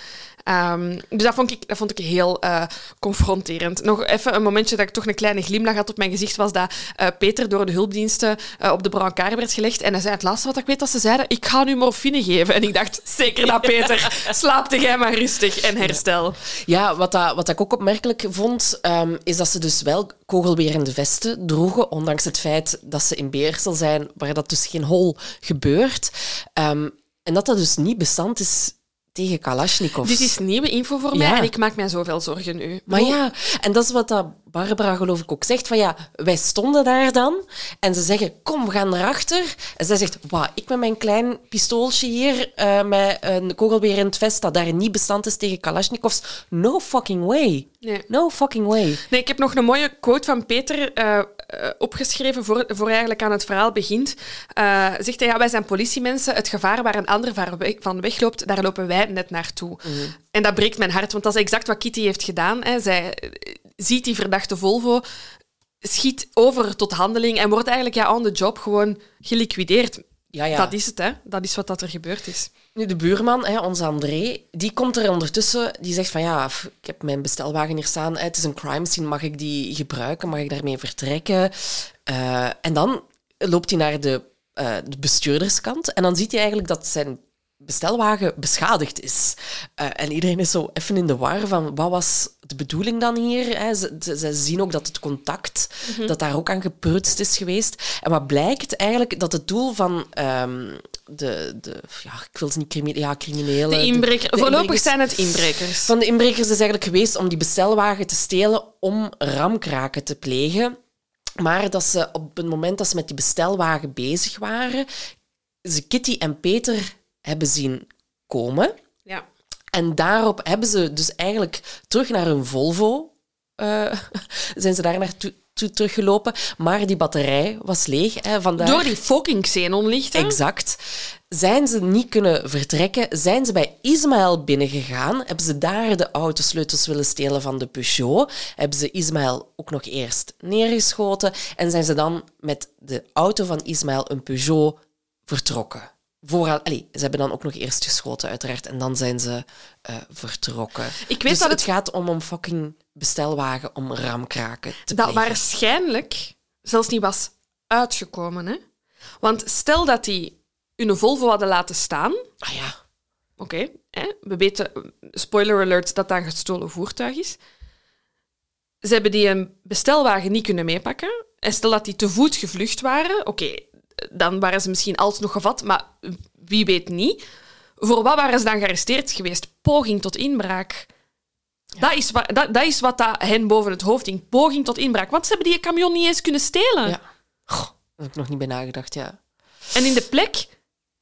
Um, dus dat vond ik, dat vond ik heel uh, confronterend. Nog even een momentje dat ik toch een kleine glimlach had op mijn gezicht, was dat uh, Peter door de hulpdiensten uh, op de brancard werd gelegd. En hij zei het laatste wat ik weet dat ze zeiden, ik ga nu morfine geven. En ik dacht, zeker dat Peter, slaap jij maar rustig en herstel. Ja, wat, dat, wat ik ook opmerkelijk vond, um, is dat ze dus wel kogelwerende vesten droegen, ondanks het feit dat ze in Beersel zijn, waar dat dus geen hol gebeurt. Um, en dat dat dus niet bestand is tegen Kalashnikov. Dit is nieuwe info voor mij en ik maak mij zoveel zorgen nu. Maar ja, en dat is wat dat Barbara geloof ik ook zegt. Van ja, wij stonden daar dan en ze zeggen, kom, we gaan erachter. En zij zegt, wauw, ik met mijn klein pistooltje hier, uh, met een kogelbeer in het vest dat daar niet bestand is tegen Kalashnikovs. No fucking way. Nee. No fucking way. Nee, ik heb nog een mooie quote van Peter uh, opgeschreven voor, voor eigenlijk aan het verhaal begint. Uh, zegt hij, ja, wij zijn politiemensen. Het gevaar waar een ander van wegloopt, daar lopen wij net naartoe. Mm. En dat breekt mijn hart, want dat is exact wat Kitty heeft gedaan. Hè. Zij ziet die verdachte Volvo, schiet over tot handeling en wordt eigenlijk ja, on the job gewoon geliquideerd. Ja, ja. Dat is het, hè. Dat is wat dat er gebeurd is. Nu, de buurman, hè, onze André, die komt er ondertussen. Die zegt van ja, ik heb mijn bestelwagen hier staan. Het is een crime scene. Mag ik die gebruiken? Mag ik daarmee vertrekken? Uh, en dan loopt hij naar de, uh, de bestuurderskant. En dan ziet hij eigenlijk dat zijn bestelwagen beschadigd is. Uh, en iedereen is zo even in de war van wat was de bedoeling dan hier? Hè? Ze, ze, zien ook dat het contact, mm -hmm. dat daar ook aan geprutst is geweest. En wat blijkt eigenlijk dat het doel van um, de, de, ja, ik wil ze niet criminelen, ja, criminelen. De inbreker. De, de Voorlopig zijn het inbrekers. Van de inbrekers is eigenlijk geweest om die bestelwagen te stelen om ramkraken te plegen. Maar dat ze op het moment dat ze met die bestelwagen bezig waren, ze Kitty en Peter hebben zien komen. Ja. En daarop hebben ze dus eigenlijk terug naar hun Volvo, uh, zijn ze daar naartoe teruggelopen. Maar die batterij was leeg. Hè, vandaar... Door die fucking xenonlichten. Exact. Zijn ze niet kunnen vertrekken, zijn ze bij Ismaël binnengegaan, hebben ze daar de autosleutels willen stelen van de Peugeot, hebben ze Ismaël ook nog eerst neergeschoten en zijn ze dan met de auto van Ismaël, een Peugeot, vertrokken vooral, allez, ze hebben dan ook nog eerst geschoten, uiteraard, en dan zijn ze uh, vertrokken. Ik weet dus dat het... het gaat om een fucking bestelwagen om ramkraken te Dat waarschijnlijk zelfs niet was uitgekomen, hè? Want stel dat die hun Volvo hadden laten staan. Ah ja. Oké, okay, we weten, spoiler alert, dat dat een gestolen voertuig is. Ze hebben die een bestelwagen niet kunnen meepakken. En stel dat die te voet gevlucht waren, oké, dan waren ze misschien alsnog gevat, maar wie weet niet. Voor wat waren ze dan gearresteerd geweest? Poging tot inbraak. Dat, is wat, dat, dat is wat dat hen boven het hoofd ging. Poging tot inbraak. Want ze hebben die camion niet eens kunnen stelen. Ja. Goh, daar heb ik nog niet bij nagedacht, ja. En in de plek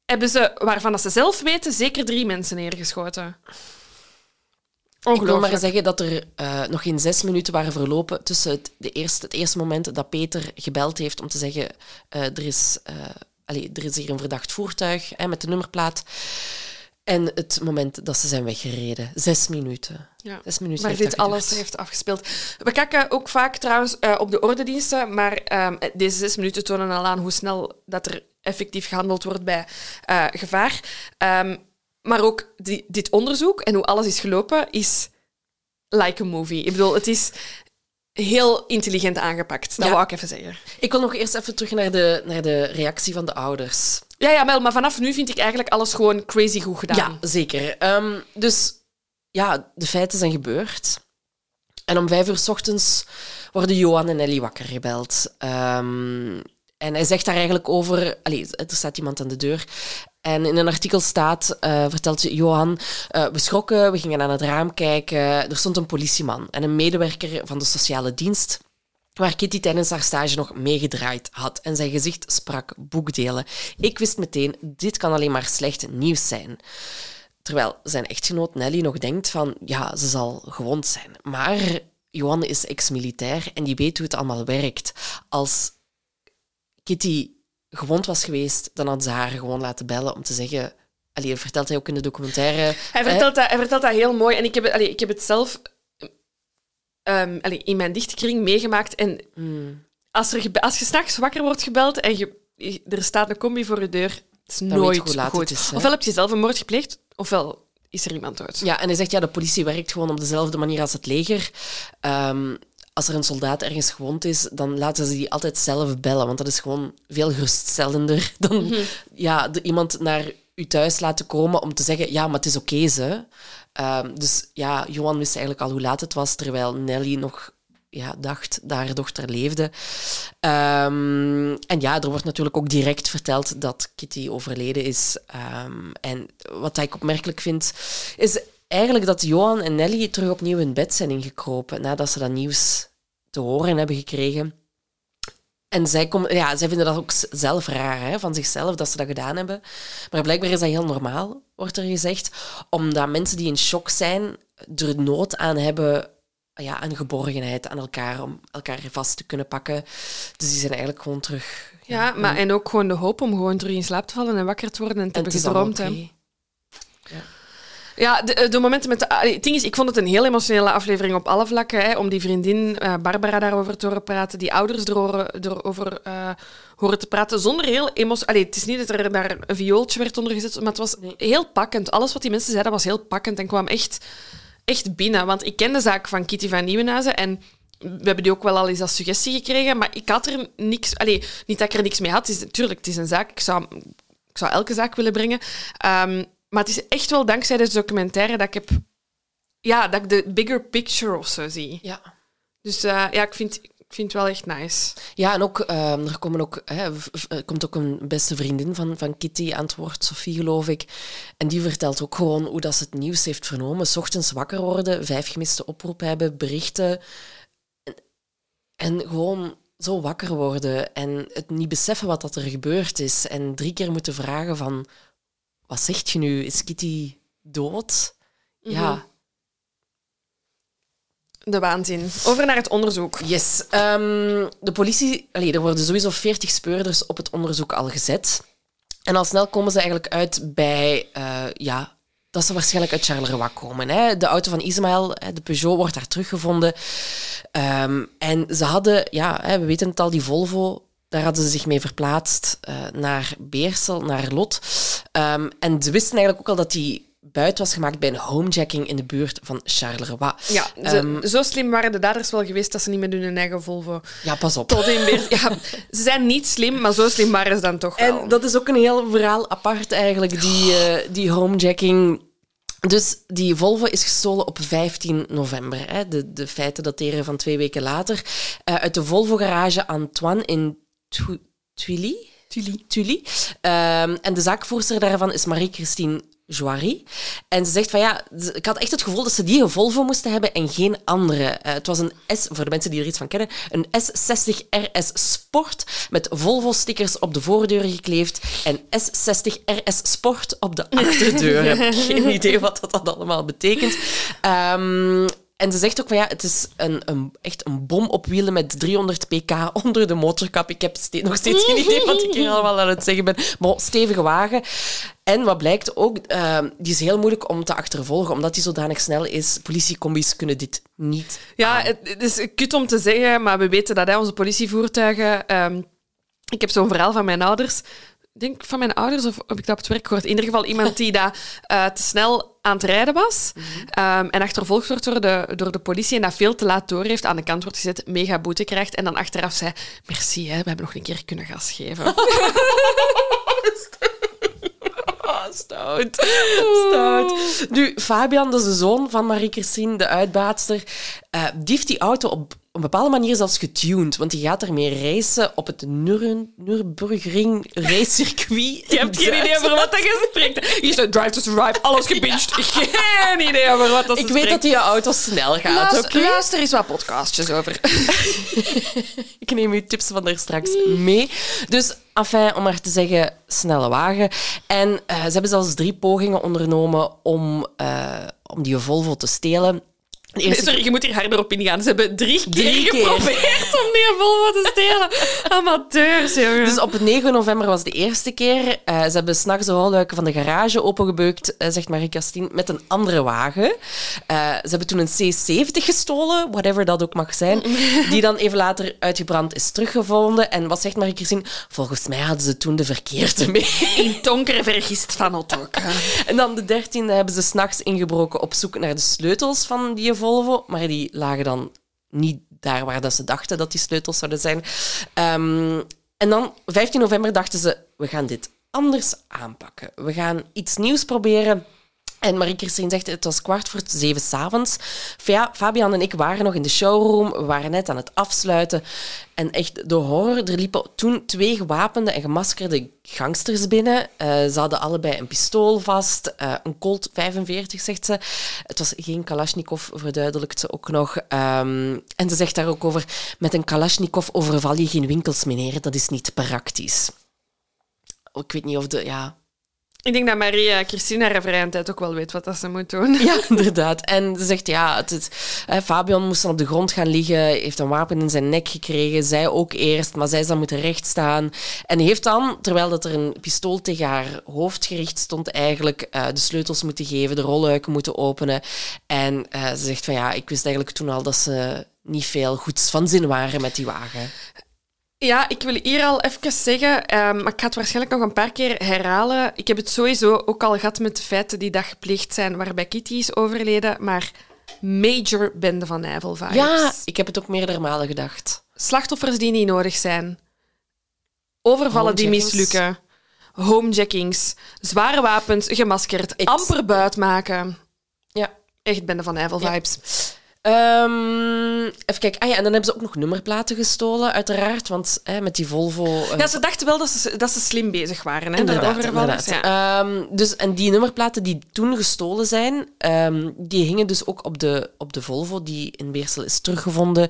hebben ze, waarvan dat ze zelf weten, zeker drie mensen neergeschoten. Ik wil maar zeggen dat er uh, nog geen zes minuten waren verlopen tussen het, de eerste, het eerste moment dat Peter gebeld heeft om te zeggen uh, er, is, uh, allez, er is hier een verdacht voertuig hè, met de nummerplaat. En het moment dat ze zijn weggereden. Zes minuten. Ja. Zes minuten maar dit alles heeft afgespeeld. We kijken ook vaak trouwens uh, op de ordendiensten, maar uh, deze zes minuten tonen al aan hoe snel dat er effectief gehandeld wordt bij uh, gevaar. Um, maar ook die, dit onderzoek en hoe alles is gelopen is like a movie. Ik bedoel, het is heel intelligent aangepakt. Dat ja. wou ik even zeggen. Ik wil nog eerst even terug naar de, naar de reactie van de ouders. Ja, ja, maar vanaf nu vind ik eigenlijk alles gewoon crazy goed gedaan. Ja, zeker. Um, dus ja, de feiten zijn gebeurd. En om vijf uur s ochtends worden Johan en Ellie wakker gebeld. Ehm, en hij zegt daar eigenlijk over... Allee, er staat iemand aan de deur. En in een artikel staat, uh, vertelt Johan, uh, we schrokken, we gingen aan het raam kijken. Er stond een politieman en een medewerker van de sociale dienst waar Kitty tijdens haar stage nog meegedraaid had en zijn gezicht sprak boekdelen. Ik wist meteen, dit kan alleen maar slecht nieuws zijn. Terwijl zijn echtgenoot Nelly nog denkt van, ja, ze zal gewond zijn. Maar Johan is ex-militair en die weet hoe het allemaal werkt. Als Kitty gewond was geweest, dan had ze haar gewoon laten bellen om te zeggen... Allee, vertelt hij ook in de documentaire. Hij vertelt, dat, hij vertelt dat heel mooi. En ik heb, allee, ik heb het zelf um, allee, in mijn dichte kring meegemaakt. En mm. als, er, als je s'nachts wakker wordt gebeld en je, er staat een combi voor je deur, het is nooit goed. goed. Is, ofwel heb je zelf een moord gepleegd, ofwel is er iemand dood. Ja, en hij zegt, ja, de politie werkt gewoon op dezelfde manier als het leger. Um, als er een soldaat ergens gewond is, dan laten ze die altijd zelf bellen. Want dat is gewoon veel geruststellender dan mm -hmm. ja, de, iemand naar u thuis laten komen om te zeggen, ja, maar het is oké, okay, ze. Um, dus ja, Johan wist eigenlijk al hoe laat het was, terwijl Nelly nog ja, dacht dat haar dochter leefde. Um, en ja, er wordt natuurlijk ook direct verteld dat Kitty overleden is. Um, en wat ik opmerkelijk vind, is eigenlijk dat Johan en Nelly terug opnieuw in bed zijn ingekropen nadat ze dat nieuws te horen hebben gekregen. En zij, kom, ja, zij vinden dat ook zelf raar hè, van zichzelf dat ze dat gedaan hebben. Maar blijkbaar is dat heel normaal, wordt er gezegd. Omdat mensen die in shock zijn, er nood aan hebben ja, aan geborgenheid aan elkaar, om elkaar vast te kunnen pakken. Dus die zijn eigenlijk gewoon terug. Ja, ja maar en ook gewoon de hoop om gewoon terug in slaap te vallen en wakker te worden en te en hebben gedroomd. Okay. Ja. Ja, de, eh, de, momenten met... De, het ding is, ik vond het een heel emotionele aflevering op alle vlakken. Hè, om die vriendin uh, Barbara daarover te horen praten, die ouders erover, erover uh, horen te praten, zonder heel emotioneel... Het is niet dat er daar een viooltje werd onder gezet, maar het was heel pakkend. Alles wat die mensen zeiden was heel pakkend en kwam echt, echt binnen. Want ik ken de zaak van Kitty van Nieuwenhuizen en we hebben die ook wel al eens als suggestie gekregen, maar ik had er niks... Allee, niet dat ik er niks mee had. Het is, natuurlijk, het is een zaak. Ik zou, ik zou elke zaak willen brengen. Um, maar het is echt wel dankzij deze documentaire dat ik heb... Ja, dat ik de bigger picture of zo zie. Ja. Dus uh, ja, ik vind, ik vind het wel echt nice. Ja, en ook, um, er, komen ook, hè, er komt ook een beste vriendin van, van Kitty aan het woord, Sophie geloof ik. En die vertelt ook gewoon hoe dat ze het nieuws heeft vernomen. S ochtends wakker worden, vijf gemiste oproepen hebben, berichten. En, en gewoon zo wakker worden en het niet beseffen wat dat er gebeurd is. En drie keer moeten vragen van wat zegt je nu? Is Kitty dood? Mm -hmm. Ja. De waanzin. Over naar het onderzoek. Yes. Um, de politie... Allee, er worden sowieso 40 speurders op het onderzoek al gezet. En al snel komen ze eigenlijk uit bij... Uh, ja, dat ze waarschijnlijk uit Charleroi komen. Hè. De auto van Ismaël, de Peugeot, wordt daar teruggevonden. Um, en ze hadden... Ja, we weten het al, die Volvo daar hadden ze zich mee verplaatst uh, naar Beersel, naar Lot. Um, en ze wisten eigenlijk ook al dat die buiten was gemaakt bij een homejacking in de buurt van Charleroi. Ja, um, zo slim waren de daders wel geweest dat ze niet met hun eigen Volvo... Ja, pas op. Tot in Beers... ja, ze zijn niet slim, maar zo slim waren ze dan toch wel. En dat is ook een heel verhaal apart eigenlijk, die, uh, die homejacking... Dus die Volvo is gestolen op 15 november. Hè. De, de feiten dateren van twee weken later. Uh, uit de Volvo-garage Antoine in Tuili. Tully. Tully. Um, en de zaakvoerster daarvan is Marie-Christine Joiry. En ze zegt van ja, ik had echt het gevoel dat ze die een Volvo moesten hebben en geen andere. Uh, het was een S, voor de mensen die er iets van kennen, een S60 RS Sport met Volvo-stickers op de voordeuren gekleefd en S60 RS Sport op de achterdeuren. geen idee wat dat allemaal betekent. Um, en ze zegt ook van ja, het is een, een, echt een bom op wielen met 300 pk onder de motorkap. Ik heb ste nog steeds geen idee wat ik hier allemaal aan het zeggen ben. Maar stevige wagen. En wat blijkt ook, uh, die is heel moeilijk om te achtervolgen, omdat die zodanig snel is. Politiecombis kunnen dit niet. Ja, het, het, is kut om te zeggen, maar we weten dat hè, onze politievoertuigen. Um, ik heb zo'n verhaal van mijn ouders denk van mijn ouders, of heb ik dat op het werk gehoord? In ieder geval iemand die daar uh, te snel aan het rijden was mm -hmm. um, en achtervolgd wordt door de, door de politie en dat veel te laat door heeft, aan de kant wordt gezet, mega boete krijgt en dan achteraf zei, merci, hè, we hebben nog een keer kunnen gas geven. Stout. Stout. Nu, Fabian, dat is de zoon van Marie-Christine, de uitbaatster, eh, die heeft die auto op een bepaalde manier zelfs getuned. Want die gaat ermee racen op het Nürburgring racecircuit. Je hebt geen idee over wat je spreekt. Hier staat Drive to Survive, alles gebinged. Geen idee over wat dat Ik weet dat die auto snel gaat, Luister, oké? luister eens wat podcastjes over. Ik neem uw tips van daar straks mee. Dus, enfin, om maar te zeggen, snelle wagen. En eh, ze hebben zelfs drie pogingen ondernomen om, eh, om die Volvo te stelen. Eerste sorry, je moet hier harder op ingaan. Ze hebben drie, Drie keer keer. geprobeerd om die Volvo te stelen. Amateurs, jongen. Dus op 9 november was de eerste keer. Eh, ze hebben s'nachts de rolluiken van de garage opengebeukt, eh, zegt Marie-Castine, met een andere wagen. Eh, ze hebben toen een C70 gestolen, whatever dat ook mag zijn, die dan even later uitgebrand is teruggevonden. En wat zegt Marie-Christine? Volgens mij hadden ze toen de verkeerde mee. in donker vergist van Otto. En dan de 13e hebben ze s'nachts ingebroken op zoek naar de sleutels van die Volvo, maar die lagen dan niet daar waar dat ze dachten dat die sleutels zouden zijn. Ehm, en dan, 15 november, dachten ze, we gaan dit anders aanpakken. We gaan iets nieuws proberen. En Marie-Christine zegt, het was kwart voor zeven s'avonds. Fa- Fabian en ik waren nog in de showroom. We waren net aan het afsluiten. En echt de horror. Er liepen toen twee gewapende en gemaskerde gangsters binnen. Eh, ze hadden allebei een pistool vast. eh, een Colt 45, zegt ze. Het was geen Kalashnikov, verduidelijkt ze ook nog. Ehm, en ze zegt daar ook over... Met een Kalashnikov overval je geen winkels, meneer. Dat is niet praktisch. Ik weet niet of de... Ja, Ik denk dat Maria Christina haar vrije tijd ook wel weet wat dat ze moet doen. Ja, inderdaad. En ze zegt, ja, het, eh, Fabian moest dan op de grond gaan liggen, heeft een wapen in zijn nek gekregen, zij ook eerst, maar zij is dan moeten rechtstaan. En heeft dan, terwijl dat er een pistool tegen haar hoofd gericht stond, eigenlijk eh, de sleutels moeten geven, de rolluiken moeten openen. En eh, ze zegt van, ja, ik wist eigenlijk toen al dat ze niet veel goeds van zin waren met die wagen. Ja, ik wil hier al even zeggen, ehm, maar ik ga het waarschijnlijk nog een paar keer herhalen. Ik heb het sowieso ook al gehad met de feiten die dag gepleegd zijn waarbij Kitty is overleden, maar major bende van Nijvel vibes. Ja, ik heb het ook meerdere malen gedacht. Slachtoffers die niet nodig zijn. Overvallen die mislukken. Homejackings. Zware wapens, gemaskerd. Amper buit maken. Ja. Echt bende van Nijvel Ja. Ehm, even kijken. Ah ja, en dan hebben ze ook nog nummerplaten gestolen, uiteraard. Want hè, met die Volvo... eh, Ja, ze dachten wel dat ze, dat ze slim bezig waren. Hè, Inderdaad, inderdaad. Ja. Ehm, dus, en die nummerplaten die toen gestolen zijn, ehm, die hingen dus ook op de, op de Volvo, die in Beersel is teruggevonden.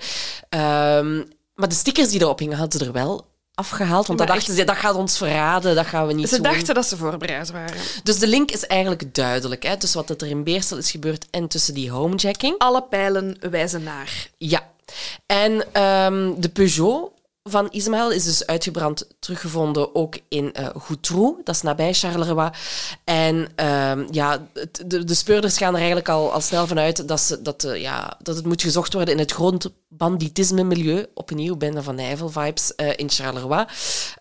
Maar de stickers die erop hingen, hadden ze er wel afgehaald. Want dat dachten ze, dat gaat ons verraden, dat gaan we niet Ze doen. dachten dat ze voorbereid waren. Dus de link is eigenlijk duidelijk, hè, tussen wat er in Beersel is gebeurd en tussen die homejacking. Alle pijlen wijzen naar. Ja. En ehm, de Peugeot van Ismaël is dus uitgebrand teruggevonden ook in Goutroux, dat is nabij Charleroi. En ehm, ja, de, de speurders gaan er eigenlijk al, al snel vanuit dat, ze, dat, eh, ja, dat het moet gezocht worden in het grondbanditisme-milieu. Opnieuw, Bende van Nijvel-vibes eh, in Charleroi.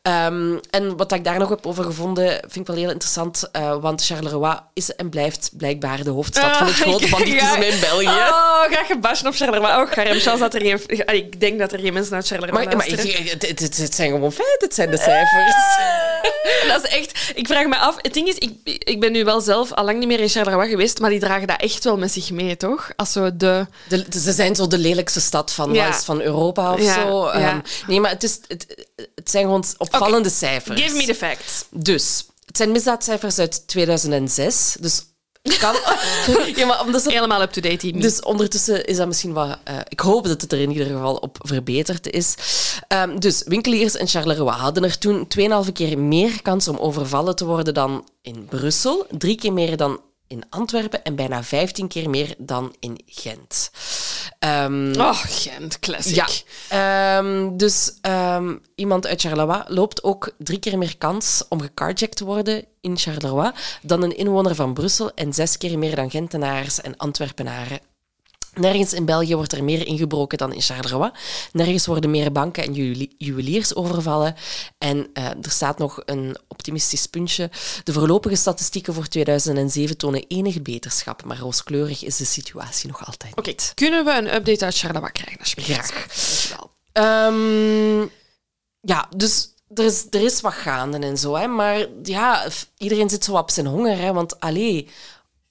Ehm, en wat ik daar nog heb over gevonden, vind ik wel heel interessant, want Charleroi is en blijft blijkbaar de hoofdstad van het Ah, grote banditisme in België. Oh, graag gebashen op Charleroi. Oh, dat er geen... Ik denk dat er geen mensen uit Charleroi Maar. Het, het, het, zijn gewoon feiten, het zijn de cijfers. Dat is echt... Ik vraag me af... Het ding is, ik, ik ben nu wel zelf al lang niet meer in Charleroi geweest, maar die dragen dat echt wel met zich mee, toch? Als zo de... De, ze zijn zo de lelijkste stad van, Ja. van Europa of Ja, zo. ja. Ehm, nee, maar het, is, het, het zijn gewoon opvallende cijfers. Give me the facts. Dus, het zijn misdaadcijfers uit 2006. Dus kan... ja, maar omdat ze Helemaal up-to-date hier. Dus ondertussen is dat misschien wat... eh, ik hoop dat het er in ieder geval op verbeterd is. Ehm, dus winkeliers in Charleroi hadden er toen 2,5 keer meer kans om overvallen te worden dan in Brussel. Drie keer meer dan in Antwerpen en bijna 15 keer meer dan in Gent. Ehm, Oh, Gent, classic. ja, Ehm, dus ehm, iemand uit Charleroi loopt ook drie keer meer kans om gecarjacked te worden in Charleroi dan een inwoner van Brussel en zes keer meer dan Gentenaars en Antwerpenaren. Nergens in België wordt er meer ingebroken dan in Charleroi. Nergens worden meer banken en juweli- juweliers overvallen. En eh, er staat nog een optimistisch puntje. De voorlopige statistieken voor 2007 tonen enige beterschap, maar rooskleurig is de situatie nog altijd Oké, kunnen we een update uit Charleroi krijgen, alsjeblieft? Graag. Dankjewel. Ehm, ja, dus er is, er is wat gaande en zo, hè, maar ja, iedereen zit zo op zijn honger, hè, want allee,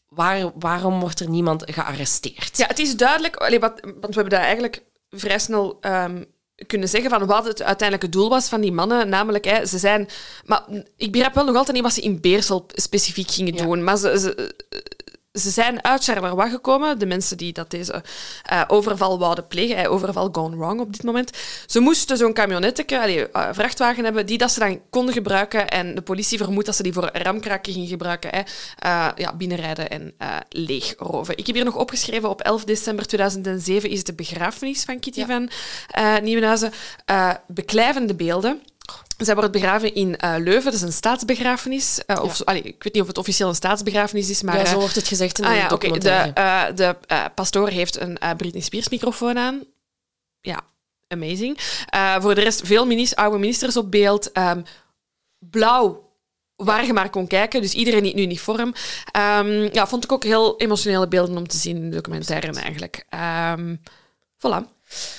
waar, waarom wordt er niemand gearresteerd? Ja, het is duidelijk, allee, wat, want we hebben dat eigenlijk vrij snel ehm, kunnen zeggen van wat het uiteindelijke doel was van die mannen. Namelijk, hè, ze zijn. Maar ik begrijp wel nog altijd niet wat ze in Beersel specifiek gingen Ja. doen. Maar ze, ze, ze zijn uit Charleroi gekomen, de mensen die dat deze eh, overval wouden plegen, eh, overval gone wrong op dit moment. Ze moesten zo'n camionetje, allee, eh, vrachtwagen hebben, die dat ze dan konden gebruiken. En de politie vermoedt dat ze die voor ramkraken gingen gebruiken. Ja, binnenrijden en leegroven. Ik heb hier nog opgeschreven, op 11 december 2007 is de begrafenis van Kitty Ja. van Nieuwenhuizen. Beklijvende beelden. Zij wordt begraven in eh, Leuven, dat is een staatsbegrafenis. Eh, of, Ja. allee, ik weet niet of het officieel een staatsbegrafenis is, maar... ja, eh, zo wordt het gezegd in de Ah ja, documentaire. eh, de eh, pastoor heeft een eh, Britney Spears microfoon aan. Ja, amazing. Eh, voor de rest veel minis- oude ministers op beeld. Ehm, blauw, waar je maar kon kijken. Dus iedereen in uniform. Ehm, ja, vond ik ook heel emotionele beelden om te zien in de documentaire eigenlijk. Ehm voilà.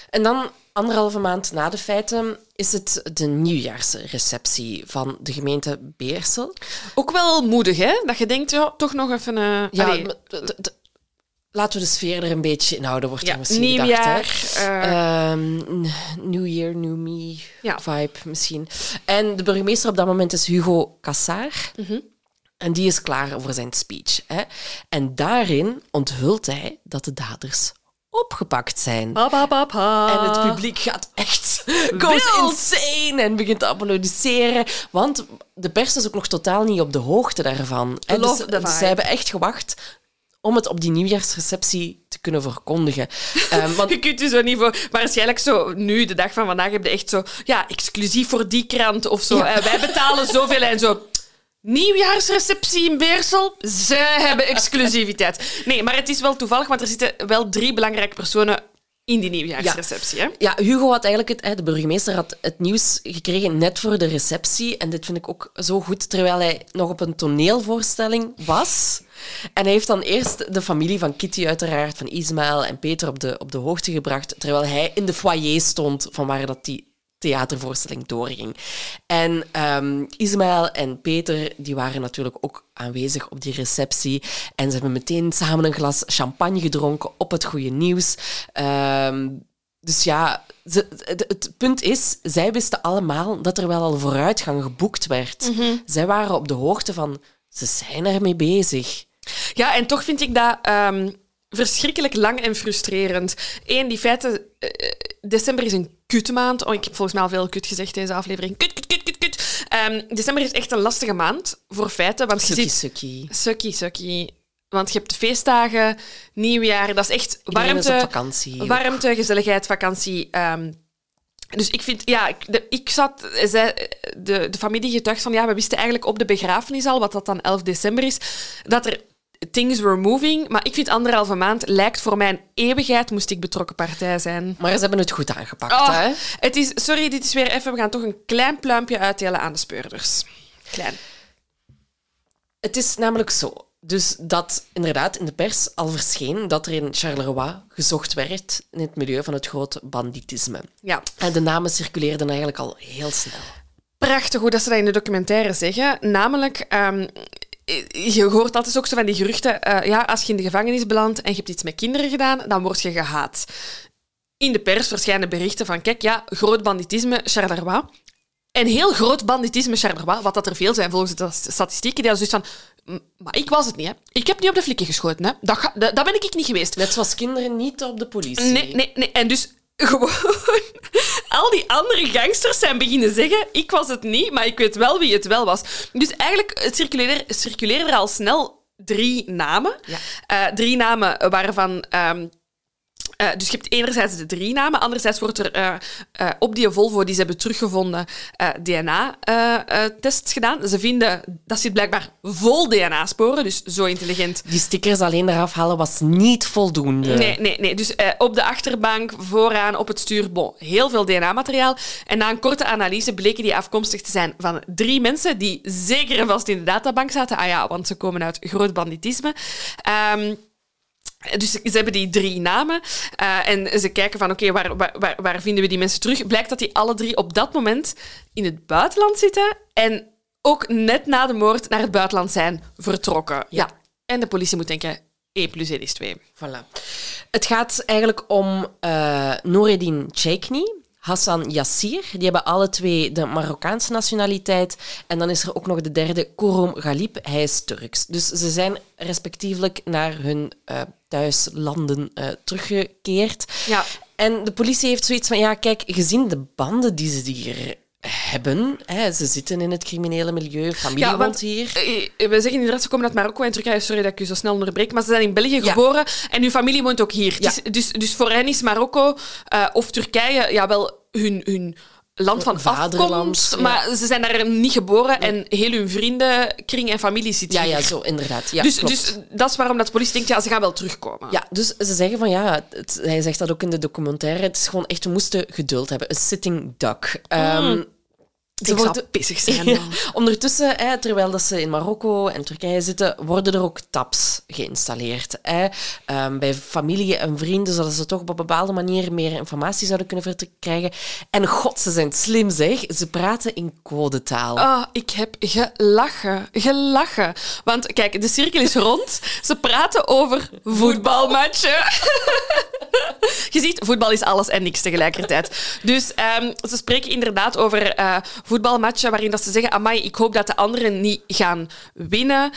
En dan, anderhalve maand na de feiten, is het de nieuwjaarsreceptie van de gemeente Beersel. Ook wel moedig, hè? Dat je denkt, ja, toch nog even... eh Ja, allee, laten we de sfeer er een beetje in houden, wordt ja, er misschien nieuwjaar. gedacht. hè. eh, Ehm, new Year, New Me Ja. vibe misschien. En de burgemeester op dat moment is Hugo Cassaar. Mhm. En die is klaar voor zijn speech. Hè? En daarin onthult hij dat de daders opgepakt zijn. pa, pa, pa, pa. En het publiek gaat echt goes insane en begint te applaudisseren. Want de pers is ook nog totaal niet op de hoogte daarvan. Love dus, vibe. ze hebben echt gewacht om het op die nieuwjaarsreceptie te kunnen verkondigen. Ehm, want Je kunt je zo niet voor... Maar waarschijnlijk zo, nu, de dag van vandaag, heb je echt zo... Ja, exclusief voor die krant of zo. Ja. Eh, wij betalen zoveel en zo... Nieuwjaarsreceptie in Beersel. Ze hebben exclusiviteit. Nee, maar het is wel toevallig, want er zitten wel drie belangrijke personen in die nieuwjaarsreceptie. Hè? Ja, Hugo had eigenlijk het, de burgemeester had het nieuws gekregen net voor de receptie. En dit vind ik ook zo goed, terwijl hij nog op een toneelvoorstelling was. En hij heeft dan eerst de familie van Kitty, uiteraard, van Ismaël en Peter op de, op de hoogte gebracht, terwijl hij in de foyer stond van waar dat die theatervoorstelling doorging. En ehm Ismaël en Peter die waren natuurlijk ook aanwezig op die receptie. En ze hebben meteen samen een glas champagne gedronken op het goede nieuws. Ehm, dus ja, ze, het, het punt is, zij wisten allemaal dat er wel al vooruitgang geboekt werd. Zij waren op de hoogte van, ze zijn ermee bezig. Ja, en toch vind ik dat ehm, verschrikkelijk lang en frustrerend. Eén, die feiten... eh, december is een kutmaand. Oh, ik heb volgens mij al veel kut gezegd deze aflevering. Kut, kut, kut, kut, kut. Ehm, december is echt een lastige maand voor feiten. Want je Sukkie, sukkie. Sukkie, sukkie. Want je hebt feestdagen, nieuwjaar. Dat is echt is warmte, vakantie. warmte, gezelligheid, vakantie. ehm. dus ik vind, ja, ik, de, ik zat, zij, de, de familie getuigt van, ja, we wisten eigenlijk op de begrafenis al, wat dat dan 11 december is, dat er things were moving. Maar ik vind anderhalve maand lijkt voor mij een eeuwigheid, moest ik betrokken partij zijn. Maar ze hebben het goed aangepakt, Oh, hè? het is, sorry, dit is weer even, we gaan toch een klein pluimpje uitdelen aan de speurders. Klein. Het is namelijk zo. Dus dat inderdaad in de pers al verscheen dat er in Charleroi gezocht werd in het milieu van het grote banditisme. Ja. En de namen circuleerden eigenlijk al heel snel. prachtig hoe dat ze dat in de documentaire zeggen. Namelijk, ehm, je hoort altijd ook zo van die geruchten. eh, ja, als je in de gevangenis belandt en je hebt iets met kinderen gedaan, dan word je gehaat. In de pers verschijnen berichten van, kijk, ja, groot banditisme, Charleroi. En heel groot banditisme, Charleroi, wat dat er veel zijn volgens de statistieken, die zoiets van, "M, maar ik was het niet, hè. Ik heb niet op de flikken geschoten, hè. Dat, ga- dat, dat ben ik niet geweest. Net zoals kinderen niet op de politie. Nee, nee, nee. En dus gewoon... Al die andere gangsters zijn beginnen zeggen, ik was het niet, maar ik weet wel wie het wel was. Dus eigenlijk circuleerde, circuleerden er al snel drie namen. Ja. Eh, drie namen waarvan... ehm, eh, dus je hebt enerzijds de drie namen, anderzijds wordt er eh, eh, op die Volvo die ze hebben teruggevonden DNA-tests gedaan. Ze vinden, dat zit blijkbaar vol DNA-sporen, dus zo intelligent Die stickers alleen eraf halen was niet voldoende. Nee, nee, nee. Dus op de achterbank, vooraan, op het stuur, bon, heel veel DNA-materiaal. En na een korte analyse bleken die afkomstig te zijn van drie mensen die zeker en vast in de databank zaten. Ah ja, want ze komen uit groot banditisme. Ehm, Dus ze hebben die drie namen uh, en ze kijken van oké, waar, waar, waar vinden we die mensen terug? Blijkt dat die alle drie op dat moment in het buitenland zitten en ook net na de moord naar het buitenland zijn vertrokken. Ja. En de politie moet denken, 1 plus 1 is 2. Voilà. Het gaat eigenlijk om uh, Noureddin Chekni, Hassan Yassir. Die hebben alle twee de Marokkaanse nationaliteit. En dan is er ook nog de derde, Korom Galip. Hij is Turks. Dus ze zijn respectievelijk naar hun uh, thuislanden uh, teruggekeerd. Ja. En de politie heeft zoiets van, ja, kijk, gezien de banden die ze hier hebben. Hè. Ze zitten in het criminele milieu, familie ja, woont hier. Eh, we zeggen inderdaad, ze komen uit Marokko en Turkije. Sorry dat ik u zo snel onderbreek, maar ze zijn in België geboren en uw familie woont ook hier. Ja. Dus, dus voor hen is Marokko uh, of Turkije ja, wel hun... hun land van afkomst, maar ze zijn daar niet geboren en heel hun vriendenkring en familie zit hier. Ja, ja, zo inderdaad. Ja, dus, dus dat is waarom dat de politie denkt, ja, ze gaan wel terugkomen. Ja, dus ze zeggen van ja, het, hij zegt dat ook in de documentaire, het is gewoon echt, we moesten geduld hebben. Een sitting duck. Um, ze worden bezig zijn. Ondertussen, hè, terwijl dat ze in Marokko en Turkije zitten, worden er ook tabs geïnstalleerd. Hè. Um, bij familie en vrienden, zodat ze toch op een bepaalde manier meer informatie zouden kunnen verkrijgen. En god, ze zijn slim zeg. Ze praten in codetaal. Oh, ik heb gelachen. Gelachen. Want kijk, de cirkel is rond. Ze praten over voetbalmatchen. Je ziet, voetbal is alles en niks tegelijkertijd. Dus um, ze spreken inderdaad over uh, voetbalmatchen waarin dat ze zeggen, amai, ik hoop dat de anderen niet gaan winnen.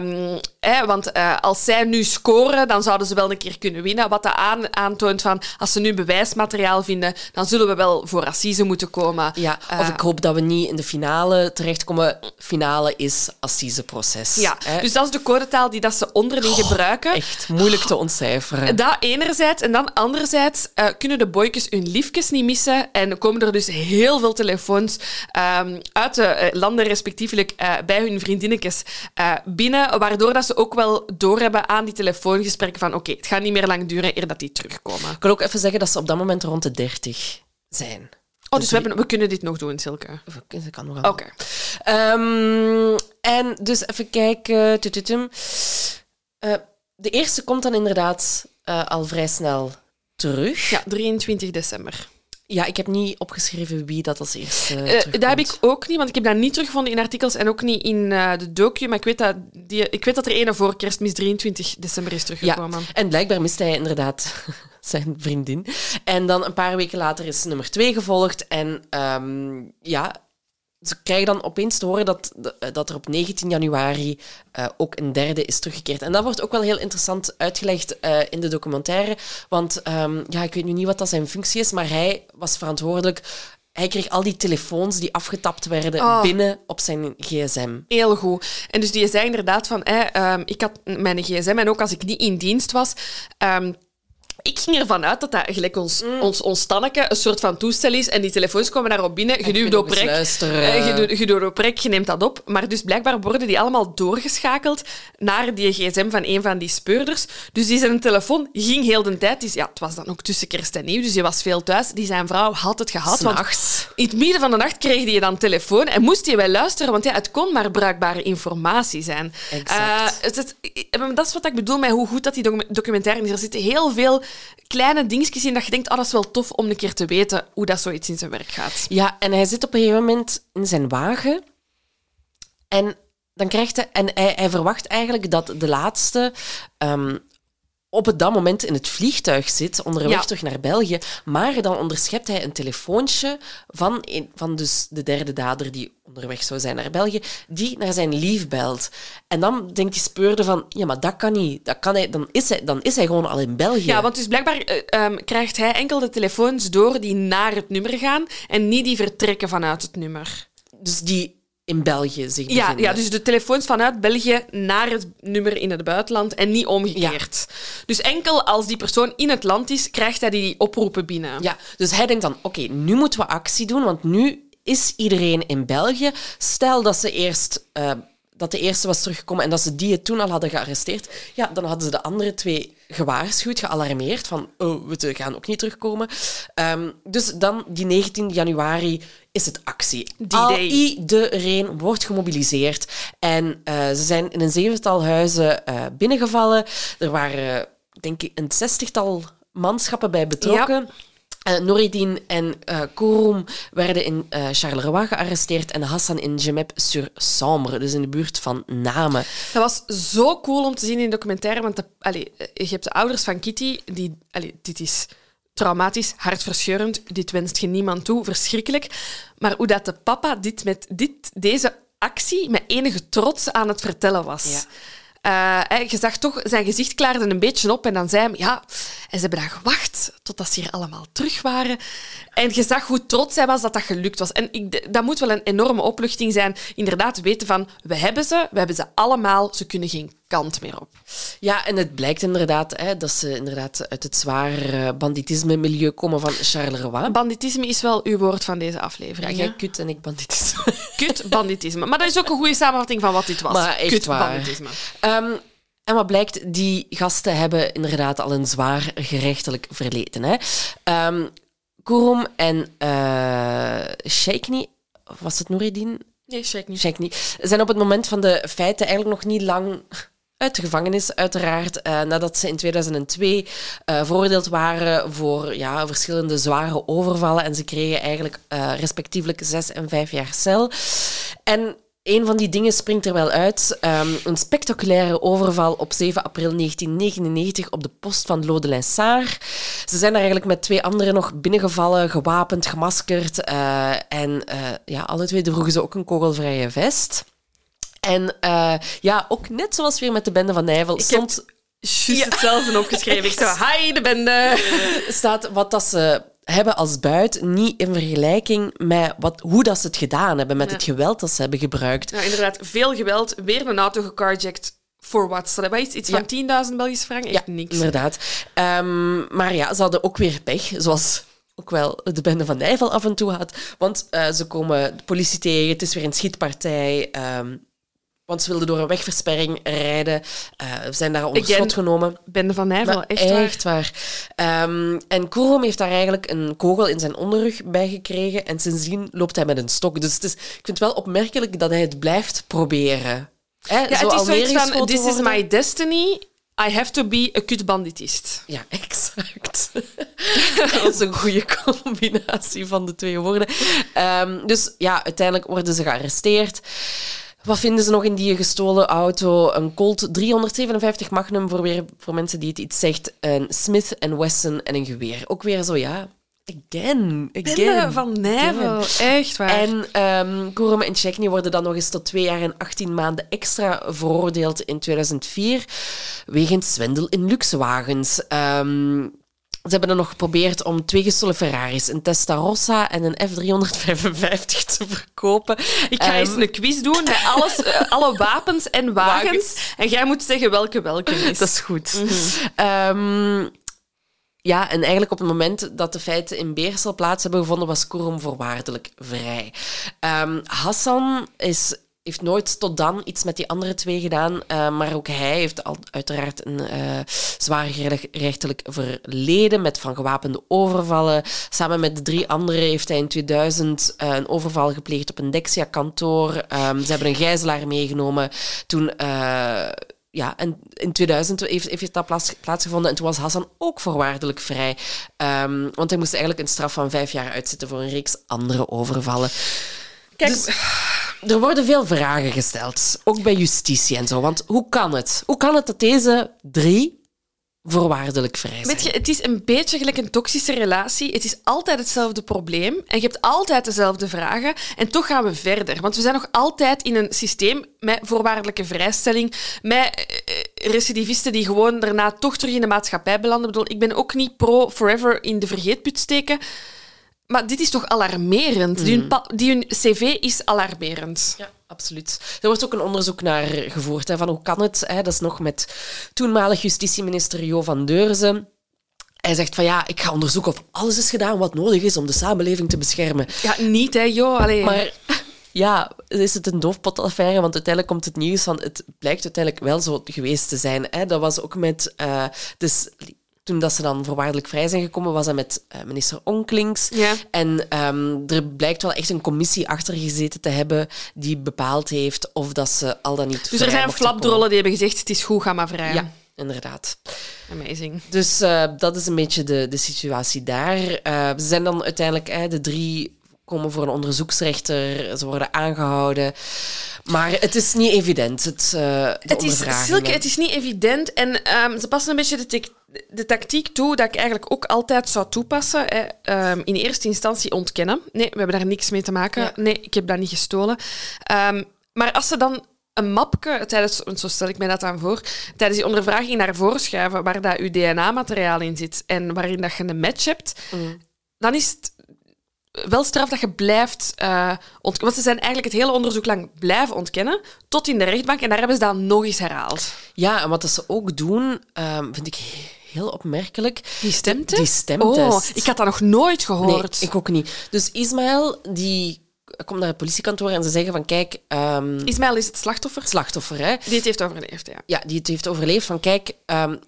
Um, hè, want uh, als zij nu scoren, dan zouden ze wel een keer kunnen winnen. Wat dat aan, aantoont van, als ze nu bewijsmateriaal vinden, dan zullen we wel voor assise moeten komen. Ja, of uh, ik hoop dat we niet in de finale terechtkomen. Finale is assiseproces. Ja, hè? dus dat is de codetaal die dat ze onderling oh, gebruiken. Echt moeilijk te ontcijferen. Dat enerzijds. En dan anderzijds uh, kunnen de boykes hun liefjes niet missen. En komen er dus heel veel telefoons um, uit de uh, landen respectievelijk uh, bij hun vriendinnetjes binnen. Waardoor dat ze ook wel doorhebben aan die telefoongesprekken van oké, okay, het gaat niet meer lang duren eer dat die terugkomen. Ik wil ook even zeggen dat ze op dat moment rond de 30 zijn. Oh, dus we, hebben, we kunnen dit nog doen, Silke? Dat kan nog wel. Oké. Okay. Um, en dus even kijken. Tututum. Uh, de eerste komt dan inderdaad uh, al vrij snel terug. Ja, 23 december. Ja, ik heb niet opgeschreven wie dat als eerste. Uh, dat heb ik ook niet, want ik heb dat niet teruggevonden in artikels en ook niet in uh, de docu. Maar ik weet dat, die, ik weet dat er ene voor kerstmis 23 december is teruggekomen. Ja, en blijkbaar miste hij inderdaad zijn vriendin. En dan een paar weken later is nummer twee gevolgd. En um, ja, ze krijgen dan opeens te horen dat, dat er op 19 januari uh, ook een derde is teruggekeerd. En dat wordt ook wel heel interessant uitgelegd uh, in de documentaire. Want um, ja, ik weet nu niet wat dat zijn functie is, maar hij was verantwoordelijk. Hij kreeg al die telefoons die afgetapt werden oh. binnen op zijn gsm. Heel goed. En dus die zei inderdaad van, eh, um, ik had mijn gsm en ook als ik niet in dienst was, um, ik ging ervan uit dat dat gelijk ons, mm. ons, ons tanneke een soort van toestel is en die telefoons komen daarop binnen. Je duwt op rek, je duwt op rek, je neemt dat op. Maar dus blijkbaar worden die allemaal doorgeschakeld naar die gsm van een van die speurders. Dus die zijn telefoon ging heel de tijd. Die, ja, het was dan ook tussen kerst en nieuw, dus je was veel thuis. Die zijn vrouw had het gehad. Want in het midden van de nacht kreeg hij dan telefoon en moest hij wel luisteren, want ja, het kon maar bruikbare informatie zijn. Exact. Uh, het, het, dat is wat ik bedoel met hoe goed dat die documentaire is. Er zitten heel veel kleine dingetjes in dat je denkt, oh, dat is wel tof om een keer te weten hoe dat zoiets in zijn werk gaat. Ja, en hij zit op een gegeven moment in zijn wagen en dan krijgt hij... En hij, hij verwacht eigenlijk dat de laatste um, op het dat moment in het vliegtuig zit, onderweg ja. terug naar België. Maar dan onderschept hij een telefoontje van, een, van dus de derde dader die onderweg zou zijn naar België, die naar zijn lief belt. En dan denkt die speurde van, ja, maar dat kan niet. Dat kan hij, dan, is hij, dan is hij gewoon al in België. Ja, want dus blijkbaar uh, um, krijgt hij enkel de telefoons door die naar het nummer gaan en niet die vertrekken vanuit het nummer. Dus die in België zich ja, ja, dus de telefoons vanuit België naar het nummer in het buitenland en niet omgekeerd. Ja. Dus enkel als die persoon in het land is, krijgt hij die oproepen binnen. Ja, dus hij denkt dan, oké, okay, nu moeten we actie doen, want nu is iedereen in België. Stel dat ze eerst... Uh, dat de eerste was teruggekomen en dat ze die het toen al hadden gearresteerd, ja, dan hadden ze de andere twee gewaarschuwd, gealarmeerd van oh, we gaan ook niet terugkomen. Um, dus dan, die 19 januari, is het actie. Al iedereen wordt gemobiliseerd. En uh, ze zijn in een zevental huizen uh, binnengevallen. Er waren denk ik, een zestigtal manschappen bij betrokken. Uh, en uh, Kouroum werden in uh, Charleroi gearresteerd en Hassan in Gemep-sur-Sambre, dus in de buurt van Namen. Dat was zo cool om te zien in de documentaire, want de, allee, je hebt de ouders van Kitty, die, allee, dit is traumatisch, hartverscheurend, dit wenst je niemand toe, verschrikkelijk. Maar hoe dat de papa dit met dit, deze actie met enige trots aan het vertellen was. Ja. Uh, je zag toch, zijn gezicht klaarde een beetje op en dan zei hij, ja, en ze hebben dan gewacht totdat ze hier allemaal terug waren. En je zag hoe trots hij was dat dat gelukt was. En ik, dat moet wel een enorme opluchting zijn. Inderdaad, weten van, we hebben ze, we hebben ze allemaal, ze kunnen geen kant meer op. Ja, en het blijkt inderdaad hè, dat ze inderdaad uit het zwaar eh, banditisme-milieu komen van Charleroi. Banditisme is wel uw woord van deze aflevering. Ja, jij kut en ik banditisme. Kut, banditisme. Maar dat is ook een goede samenvatting van wat dit was. Maar echt kut, waar. banditisme. Um, en wat blijkt, die gasten hebben inderdaad al een zwaar gerechtelijk verleden. Hè. Um, Kurum en uh, Sheikni, was het Noureddin? Nee, Sheikni. Sheikni. Zijn op het moment van de feiten eigenlijk nog niet lang uit de gevangenis, uiteraard, uh, nadat ze in 2002 uh, veroordeeld waren voor ja, verschillende zware overvallen. En ze kregen eigenlijk uh, respectievelijk zes en vijf jaar cel. En een van die dingen springt er wel uit. Um, een spectaculaire overval op 7 april 1999 op de post van Lode Saar. Ze zijn daar eigenlijk met twee anderen nog binnengevallen, gewapend, gemaskerd. Uh, en uh, ja, alle twee droegen ze ook een kogelvrije vest. En uh, ja, ook net zoals weer met de bende van Nijvel stond... Juist ja. hetzelfde opgeschreven. Ik zo, hi, de bende. Staat wat dat ze hebben als buit niet in vergelijking met wat, hoe dat ze het gedaan hebben, met ja. het geweld dat ze hebben gebruikt. Ja, inderdaad. Veel geweld. Weer een auto gecarjacked. Voor wat? Dat iets, iets van ja. 10.000 Belgische frank? Echt ja, niks. inderdaad. Um, maar ja, ze hadden ook weer pech, zoals ook wel de bende van Nijvel af en toe had. Want uh, ze komen de politie tegen, het is weer een schietpartij. Um, want ze wilden door een wegversperring rijden. Uh, zijn daar onder slot genomen. Bende van Nijvel, echt waar. Echt waar. Um, en Kurum heeft daar eigenlijk een kogel in zijn onderrug bij gekregen. En sindsdien loopt hij met een stok. Dus het is, ik vind het wel opmerkelijk dat hij het blijft proberen. Hè, ja, zo het is zoiets van, this worden. is my destiny. I have to be a kutbanditist. Ja, exact. dat is een goede combinatie van de twee woorden. Um, dus ja, uiteindelijk worden ze gearresteerd. Wat vinden ze nog in die gestolen auto? Een Colt 357 Magnum, voor, weer, voor mensen die het iets zegt. Een Smith Wesson en een geweer. Ook weer zo, ja... Again, again. Binnen van Nijvel, echt waar. En um, Kurum en Chekni worden dan nog eens tot twee jaar en 18 maanden extra veroordeeld in 2004 wegens zwendel in luxewagens. Um, ze hebben dan nog geprobeerd om twee gestolen Ferraris, een Testarossa en een F355 te verkopen. Ik ga um, eens een quiz doen met alles, uh, alle wapens en wagens, wagens. En jij moet zeggen welke welke is. Dat is goed. Mm -hmm. um, ja, en eigenlijk op het moment dat de feiten in Beersel plaats hebben gevonden, was Kurum voorwaardelijk vrij. Um, Hassan is heeft nooit tot dan iets met die andere twee gedaan. Uh, maar ook hij heeft al, uiteraard een uh, zwaar gerechtelijk verleden met van gewapende overvallen. Samen met de drie anderen heeft hij in 2000 uh, een overval gepleegd op een Dexia-kantoor. Um, ze hebben een gijzelaar meegenomen. Toen ja, en in 2000 heeft, heeft dat plaats, plaatsgevonden en toen was Hassan ook voorwaardelijk vrij. Um, want hij moest eigenlijk een straf van vijf jaar uitzitten voor een reeks andere overvallen. Kijk, dus, er worden veel vragen gesteld, ook bij justitie en zo. Want hoe kan het? Hoe kan het dat deze drie voorwaardelijk vrij zijn? Weet je, het is een beetje gelijk een toxische relatie. Het is altijd hetzelfde probleem en je hebt altijd dezelfde vragen. En toch gaan we verder. Want we zijn nog altijd in een systeem met voorwaardelijke vrijstelling, met recidivisten die gewoon daarna toch terug in de maatschappij belanden. Ik bedoel, ik ben ook niet pro forever in de vergeetput steken. Maar dit is toch alarmerend? Mm. Die, hun die, hun, cv is alarmerend. Ja, absoluut. Er wordt ook een onderzoek naar gevoerd. Hè, van hoe kan het? Hè, dat is nog met toenmalig justitieminister Jo van Deurzen. Hij zegt van ja, ik ga onderzoeken of alles is gedaan wat nodig is om de samenleving te beschermen. Ja, niet hè, Jo. Maar ja, is het een doofpotaffaire? Want uiteindelijk komt het nieuws van het blijkt uiteindelijk wel zo geweest te zijn. Hè. Dat was ook met... Uh, dus toen dat ze dan voorwaardelijk vrij zijn gekomen, was dat met uh, minister Onklings. Ja. En um, er blijkt wel echt een commissie achter gezeten te hebben die bepaald heeft of dat ze al dan niet Dus er zijn flapdrollen die hebben gezegd, het is goed, ga maar vrij. Ja. inderdaad. Amazing. Dus eh, dat is een beetje de, de situatie daar. Eh, ze zijn dan uiteindelijk, eh, de drie komen voor een onderzoeksrechter, ze worden aangehouden. Maar het is niet evident, het, uh, het is, Silke, het is niet evident. En um, ze passen een beetje de, de, tactiek toe dat ik eigenlijk ook altijd zou toepassen. Hè. Um, in eerste instantie ontkennen. Nee, we hebben daar niks mee te maken. Ja. Nee, ik heb dat niet gestolen. Um, maar als ze dan een mapje, tijdens, zo stel ik mij dat aan voor, tijdens die ondervraging naar voren schuiven waar dat je DNA-materiaal in zit en waarin dat je een match hebt, mm. dan is het wel straf dat je blijft uh, ontkennen. Want ze zijn eigenlijk het hele onderzoek lang blijven ontkennen, tot in de rechtbank. En daar hebben ze dan nog eens herhaald. Ja, en wat ze ook doen, um, vind ik heel opmerkelijk. Die stemtest? Die stemtest. Oh, ik had dat nog nooit gehoord. Nee, ik ook niet. Dus Ismaël, die komt naar het politiekantoor en ze zeggen van kijk... Um, Ismaël is het slachtoffer? Slachtoffer, hè. Die het heeft overleefd, ja. Ja, die het heeft overleefd. Van kijk, um,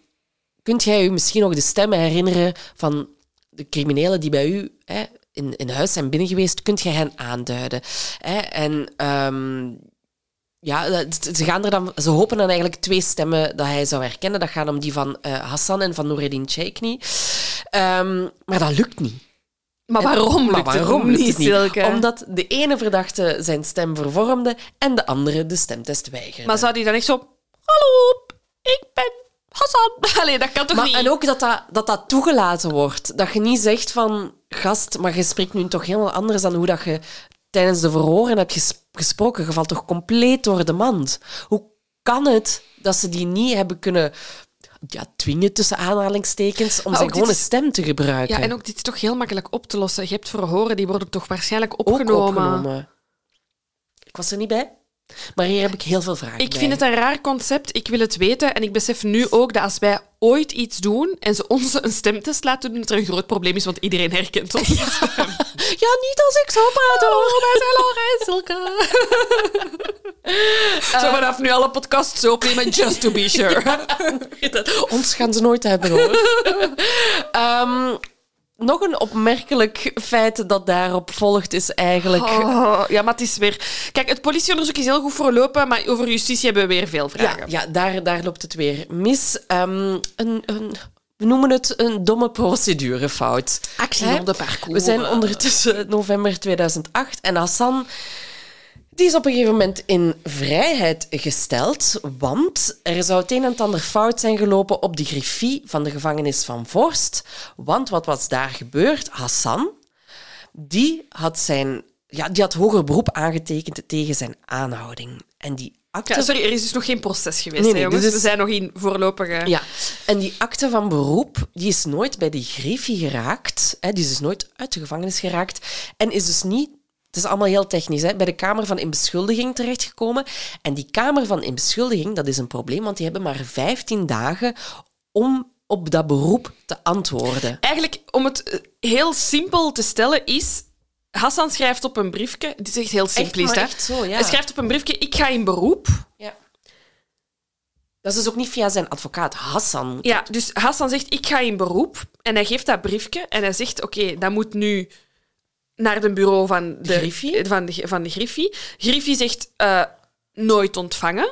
kunt jij u misschien nog de stemmen herinneren van de criminelen die bij u hè, in, in huis zijn binnen geweest? Kunt jij hen aanduiden? Hè? En... Um, ja, ze, gaan er dan, ze hopen dan eigenlijk twee stemmen dat hij zou herkennen. Dat gaat om die van uh, Hassan en van Noureddin Chekni. Um, maar dat lukt niet. Maar waarom lukt maar waarom het niet, Silke? Omdat de ene verdachte zijn stem vervormde en de andere de stemtest weigerde. Maar zou die dan echt zo... Hallo, ik ben Hassan. Allee, dat kan toch maar, niet? En ook dat dat, dat dat toegelaten wordt. Dat je niet zegt van... Gast, maar je spreekt nu toch helemaal anders dan hoe dat je tijdens de verhoren hebt gesproken. Je valt toch compleet door de mand. Hoe kan het dat ze die niet hebben kunnen ja, dwingen tussen aanhalingstekens om zijn gewone stem te gebruiken. Ja, en ook dit is toch heel makkelijk op te lossen. Je hebt verhoren, die worden toch waarschijnlijk opgenomen. opgenomen. Ik was er niet bij. Maar hier heb ik heel veel vragen Ik vind het een raar concept. Ik wil het weten. En ik besef nu ook dat als wij ooit iets doen en ze ons een stemtest laten doen, dat er een groot probleem is, want iedereen herkent ons. ja, niet als ik zo praat hoor. Wij zijn Laura Silke. Zo vanaf nu alle podcasts zo opnemen, just to be sure. ons gaan ze nooit hebben hoor. um, nog een opmerkelijk feit dat daarop volgt is eigenlijk... Oh, ja, maar het is weer... Kijk, het politieonderzoek is heel goed verlopen, maar over justitie hebben we weer veel vragen. Ja, ja daar, daar loopt het weer mis. Um, een, een, we noemen het een domme procedurefout. Actie op de parcours. We zijn ondertussen november 2008 en Hassan die is op een gegeven moment in vrijheid gesteld, want er zou het een en ander fout zijn gelopen op de griffie van de gevangenis van Vorst. Want wat was daar gebeurd? Hassan, die had, zijn, ja, die had hoger beroep aangetekend tegen zijn aanhouding. En die akte... Ja, sorry, er is dus nog geen proces geweest, nee, nee, jongens. Dus We zijn nog in voorlopige... Ja, en die akte van beroep die is nooit bij die griffie geraakt. Hè, die is dus nooit uit de gevangenis geraakt en is dus niet het is allemaal heel technisch. Hè? Bij de Kamer van Inbeschuldiging terechtgekomen. En die Kamer van Inbeschuldiging, dat is een probleem, want die hebben maar 15 dagen om op dat beroep te antwoorden. Eigenlijk, om het eh, heel simpel te stellen, is... Hassan schrijft op een briefje... Dit is echt heel echt, Zo, ja. Hij schrijft op een briefje, ik ga in beroep. Ja. Dat is dus ook niet via zijn advocaat, Hassan. Ja, dus Hassan zegt, ik ga in beroep. En hij geeft dat briefje en hij zegt, oké, dat moet nu naar het bureau van de, Griffie? Van de, van de Griffie. Griffie zegt uh, nooit ontvangen.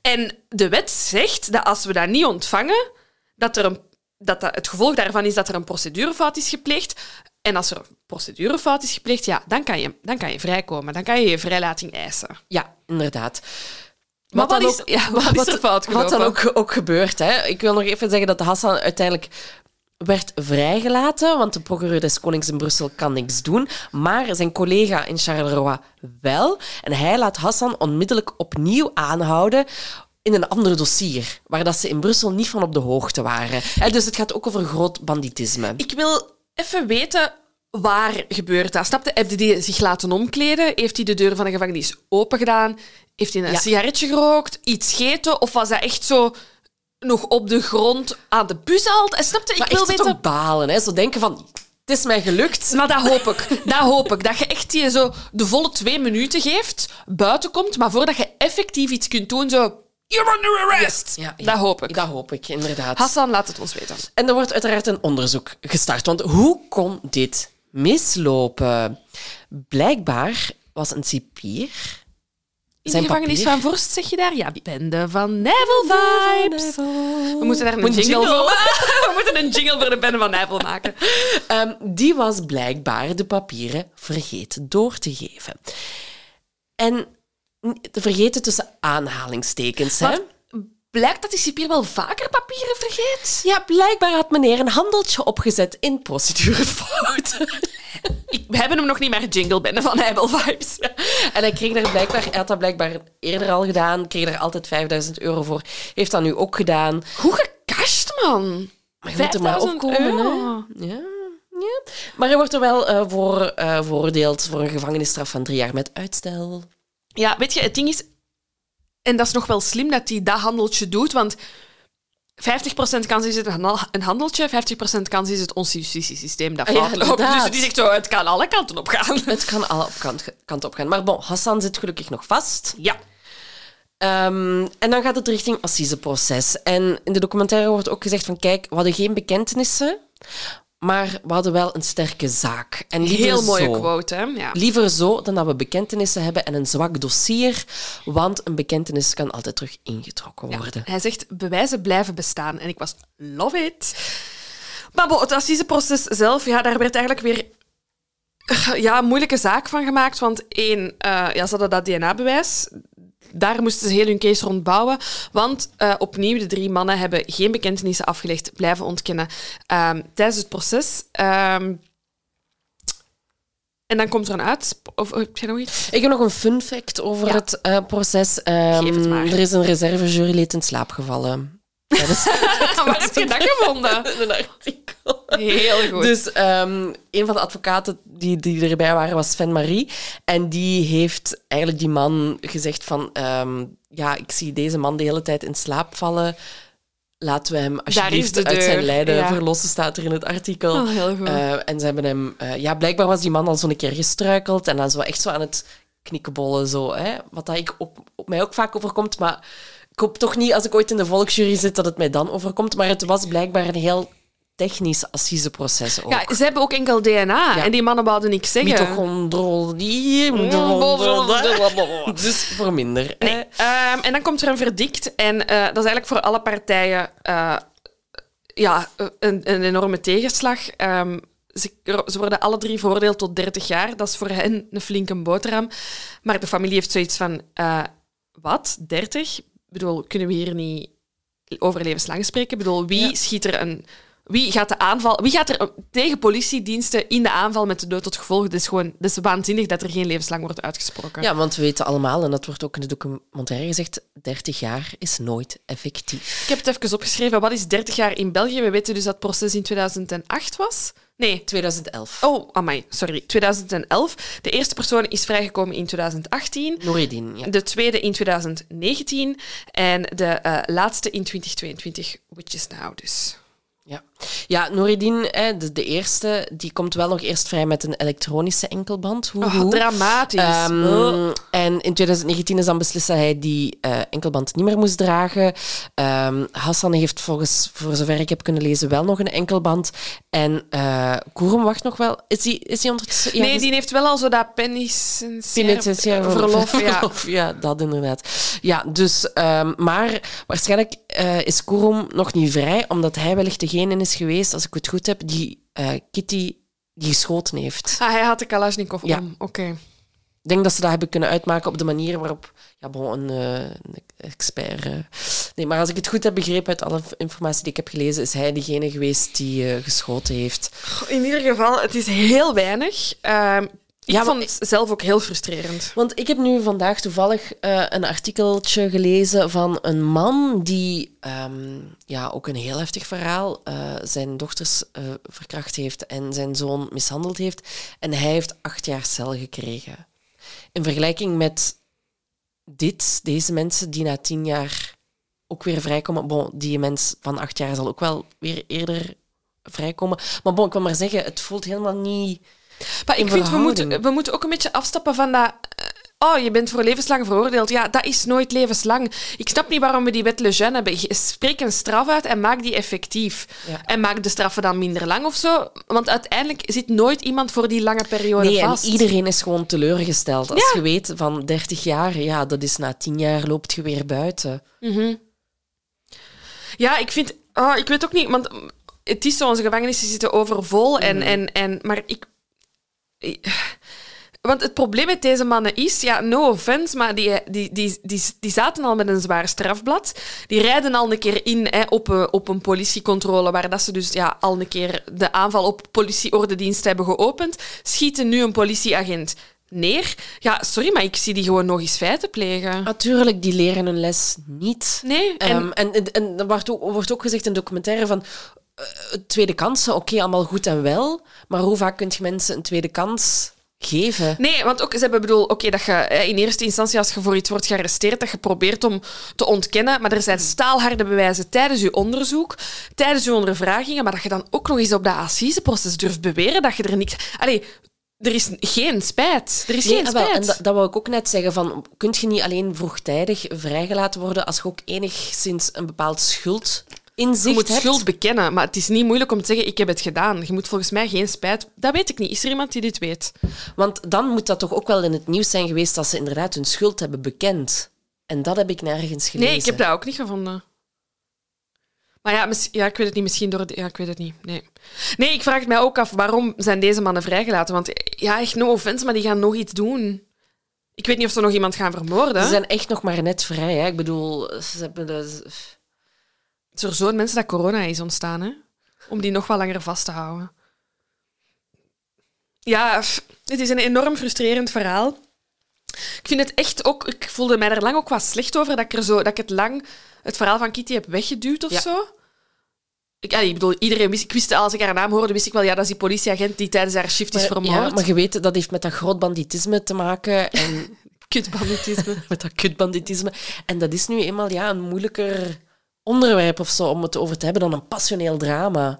En de wet zegt dat als we dat niet ontvangen, dat, er een, dat, dat het gevolg daarvan is dat er een procedurefout is gepleegd. En als er een procedurefout is gepleegd, ja, dan kan je, dan kan je vrijkomen. Dan kan je je vrijlating eisen. Ja, inderdaad. Maar wat, is, ja, wat, wat, is er fout gelopen? Wat dan ook, ook gebeurt. Hè? Ik wil nog even zeggen dat Hassan uiteindelijk werd vrijgelaten, want de procureur des Konings in Brussel kan niks doen. Maar zijn collega in Charleroi wel. En hij laat Hassan onmiddellijk opnieuw aanhouden in een ander dossier, waar dat ze in Brussel niet van op de hoogte waren. Dus het gaat ook over groot banditisme. Ik wil even weten waar gebeurt dat? Snapte? Heb hij zich laten omkleden? Heeft hij de deur van de gevangenis open gedaan? Heeft hij een ja. sigaretje gerookt? Iets gegeten? Of was dat echt zo nog op de grond aan de bus haalt. En snapte, ik wil weten... balen, hè? Zo denken van... Het is mij gelukt. Maar dat hoop ik. Dat hoop ik. Dat je echt die zo de volle twee minuten geeft, buiten komt, maar voordat je effectief iets kunt doen, zo... You're under arrest! Ja, dat hoop ik. Dat hoop ik, inderdaad. Hassan, laat het ons weten. En er wordt uiteraard een onderzoek gestart. Want hoe kon dit mislopen? Blijkbaar was een cipier in Zijn de gevangenis papier. van Vorst, zeg je daar? Ja, bende van Nijvel vibes. We moeten daar een, jingle, jingle. voor maken. We moeten een jingle voor de bende van Nijvel maken. Ehm, die was blijkbaar de papieren vergeten door te geven. En te vergeten tussen aanhalingstekens. Hè? Blijkt dat die cipier wel vaker papieren vergeet? Ja, blijkbaar had meneer een handeltje opgezet in procedurefouten. Ik, we hebben hem nog niet meer jingle bende van Nijvel vibes. En hij kreeg daar blijkbaar, hij had dat blijkbaar eerder al gedaan, kreeg er altijd 5000 euro voor. Heeft dat nu ook gedaan. Hoe gecashed, man. Maar je moet er maar 5000 opkomen, hè? Ja, ja. Maar hij wordt er wel eh, voor eh, veroordeeld voor een gevangenisstraf van drie jaar met uitstel. Ja, weet je, het ding is... En dat is nog wel slim dat hij dat handeltje doet, want 50% kans is het een handel- een handeltje, 50% kans is het ons justitiesysteem dat fout loopt. Dus die zegt zo, het kan alle kanten op gaan. Het kan alle kant, kant op gaan. Maar bon, Hassan zit gelukkig nog vast. Ja. Ehm, en dan gaat het richting assiseproces. En in de documentaire wordt ook gezegd van kijk, we hadden geen bekentenissen, maar we hadden wel een sterke zaak. En Heel mooie zo. quote, hè? Ja. Liever zo dan dat we bekentenissen hebben en een zwak dossier, want een bekentenis kan altijd terug ingetrokken worden. Hij zegt, bewijzen blijven bestaan. En ik was, love it. Maar bon, het assiseproces zelf, ja, daar werd eigenlijk weer ja, een moeilijke zaak van gemaakt. Want één, eh, ja, ze hadden dat DNA-bewijs. Daar moesten ze heel hun case rond bouwen. Want eh, opnieuw, de drie mannen hebben geen bekentenissen afgelegd, blijven ontkennen ehm, tijdens het proces. Ehm, en dan komt er een uit. Of of heb nog iets? Ik heb nog een fun fact over Ja. het eh, proces. Ehm, Geef het maar. Er is een reservejurylid in slaap gevallen. Tijdens Waar heb je dat gevonden? een artikel. Heel goed. Dus ehm, een van de advocaten die, die erbij waren was Sven Marie. En die heeft eigenlijk die man gezegd van... ehm, ja, ik zie deze man de hele tijd in slaap vallen. Laten we hem alsjeblieft uit zijn lijden ja. verlossen, staat er in het artikel. Oh, heel goed. Eh, en ze hebben hem... eh, ja, blijkbaar was die man al zo'n keer gestruikeld. En dan zo echt zo aan het knikkenbollen. Zo, hè? Wat dat ik op, op mij ook vaak overkomt. Maar ik hoop toch niet, als ik ooit in de volksjury zit, dat het mij dan overkomt. Maar het was blijkbaar een heel technisch assiseproces ook. Ja, ze hebben ook enkel DNA. En die mannen wouden niks zeggen. Mitochondrie. Dus voor minder. Nee. Ehm, en dan komt er een verdict. En eh, dat is eigenlijk voor alle partijen eh, ja, een, een enorme tegenslag. Ehm, ze, ze worden alle drie veroordeeld tot 30 jaar. Dat is voor hen een flinke boterham. Maar de familie heeft zoiets van... eh, wat? 30? Ik bedoel, kunnen we hier niet over levenslang spreken? Ik bedoel, wie Ja. schiet er een... Wie gaat de aanval... Wie gaat er eh, tegen politiediensten in de aanval met de dood tot gevolg? Het is gewoon... Het is waanzinnig dat er geen levenslang wordt uitgesproken. Ja, want we weten allemaal, en dat wordt ook in de documentaire gezegd, 30 jaar is nooit effectief. Ik heb het even opgeschreven. Wat is 30 jaar in België? We weten dus dat het proces in 2008 was. Nee. 2011. Oh, amai, sorry. 2011. De eerste persoon is vrijgekomen in 2018. Noureddin, ja. De tweede in 2019. En de eh, laatste in 2022, which is now dus. Ja, ja Noureddin, de, de eerste, die komt wel nog eerst vrij met een elektronische enkelband. Hoe, Oh, dramatisch. Ehm, Oh. En in 2019 is dan beslist dat hij die eh, enkelband niet meer moest dragen. Ehm, Hassan heeft volgens, voor zover ik heb kunnen lezen, wel nog een enkelband. En Koerum wacht nog wel. Is hij is die ondertussen... ja, nee, dus- die heeft wel al zo dat penitentiair Penitentiair verlof. Ja. verlof, ja, dat inderdaad. Ja, dus, ehm, maar waarschijnlijk eh, is Koerom nog niet vrij, omdat hij wellicht degene is geweest, als ik het goed heb, die eh, Kitty die geschoten heeft. Ah, hij had de Kalashnikov Ja. om. Oké. Ik denk dat ze dat hebben kunnen uitmaken op de manier waarop ja, bon, een, eh, expert. eh. Nee, maar als ik het goed heb begrepen uit alle informatie die ik heb gelezen, is hij degene geweest die geschoten heeft. In ieder geval, het is heel weinig. Ik Ja, vond het zelf ook heel frustrerend. Want ik heb nu vandaag toevallig eh, een artikeltje gelezen van een man die ehm, ja, ook een heel heftig verhaal eh, zijn dochters eh, verkracht heeft en zijn zoon mishandeld heeft. En hij heeft acht jaar cel gekregen. In vergelijking met dit, deze mensen die na tien jaar ook weer vrijkomen. Bon, die mens van acht jaar zal ook wel weer eerder vrijkomen. Maar bon, ik wil maar zeggen, het voelt helemaal niet... Maar ik in vind, we moeten, we moeten ook een beetje afstappen van dat... eh, Oh, je bent voor levenslang veroordeeld. Ja, dat is nooit levenslang. Ik snap niet waarom we die wet Lejeune hebben. Spreek een straf uit en maak die effectief. Ja. En maak de straffen dan minder lang of zo. Want uiteindelijk zit nooit iemand voor die lange periode Nee, en vast. iedereen is gewoon teleurgesteld. Als Ja. je weet van 30 jaar, ja, dat is na 10 jaar loopt je weer buiten. Ja, ik vind... Oh, ik weet ook niet, want het is zo, onze gevangenissen zitten overvol. En, en, en, maar ik... Want het probleem met deze mannen is, ja, no offense, maar die, die, die, die, die zaten al met een zwaar strafblad. Die rijden al een keer in hè, op, een- op een politiecontrole, waar dat ze dus ja, al een keer de aanval op politieordedienst hebben geopend. Schieten nu een politieagent neer. Ja, sorry, maar ik zie die gewoon nog eens feiten plegen. Natuurlijk, die leren hun les niet. Nee, en- Ehm, en, en, en er wordt ook, wordt ook gezegd in documentaire van... eh, tweede kansen, oké, allemaal goed en wel. Maar hoe vaak kun je mensen een tweede kans geven? Nee, want ook, ze hebben bedoel, oké, dat je in eerste instantie, als je voor iets wordt gearresteerd, dat je probeert om te ontkennen. Maar er zijn staalharde bewijzen tijdens je onderzoek, tijdens je ondervragingen, maar dat je dan ook nog eens op dat assiseproces durft beweren dat je er niks... Allee, er is geen spijt. Er is Nee, geen ah, wel, spijt. en dat, dat wou ik ook net zeggen. Van, kun je niet alleen vroegtijdig vrijgelaten worden als je ook enigszins een bepaald schuld in je moet hebt? schuld bekennen, maar het is niet moeilijk om te zeggen, ik heb het gedaan. Je moet volgens mij geen spijt... Dat weet ik niet. Is er iemand die dit weet? Want dan moet dat toch ook wel in het nieuws zijn geweest dat ze inderdaad hun schuld hebben bekend. En dat heb ik nergens gelezen. Nee, ik heb dat ook niet gevonden. Maar ja, ja, ik weet het niet. Misschien door... de- Ja, ik weet het niet. Nee. nee, ik vraag het mij ook af, waarom zijn deze mannen vrijgelaten? Want ja, echt no offense, maar die gaan nog iets doen. Ik weet niet of ze nog iemand gaan vermoorden. Ze zijn echt nog maar net vrij. Hè? Ik bedoel, ze hebben de... Het is er zo'n mensen dat corona is ontstaan, hè? Om die nog wat langer vast te houden. Ja, het is een enorm frustrerend verhaal. Ik vind het echt ook... Ik voelde mij er lang ook wat slecht over dat ik, er zo, dat ik het lang het verhaal van Kitty heb weggeduwd of Ja. zo. Ik, ik bedoel, iedereen wist... Ik wist, als ik haar naam hoorde, wist ik wel, ja, dat is die politieagent die tijdens haar shift is vermoord. ja, maar je weet, dat heeft met dat groot banditisme te maken. En Kutbanditisme. met dat kutbanditisme. En dat is nu eenmaal ja, een moeilijker onderwerp of zo om het over te hebben dan een passioneel drama.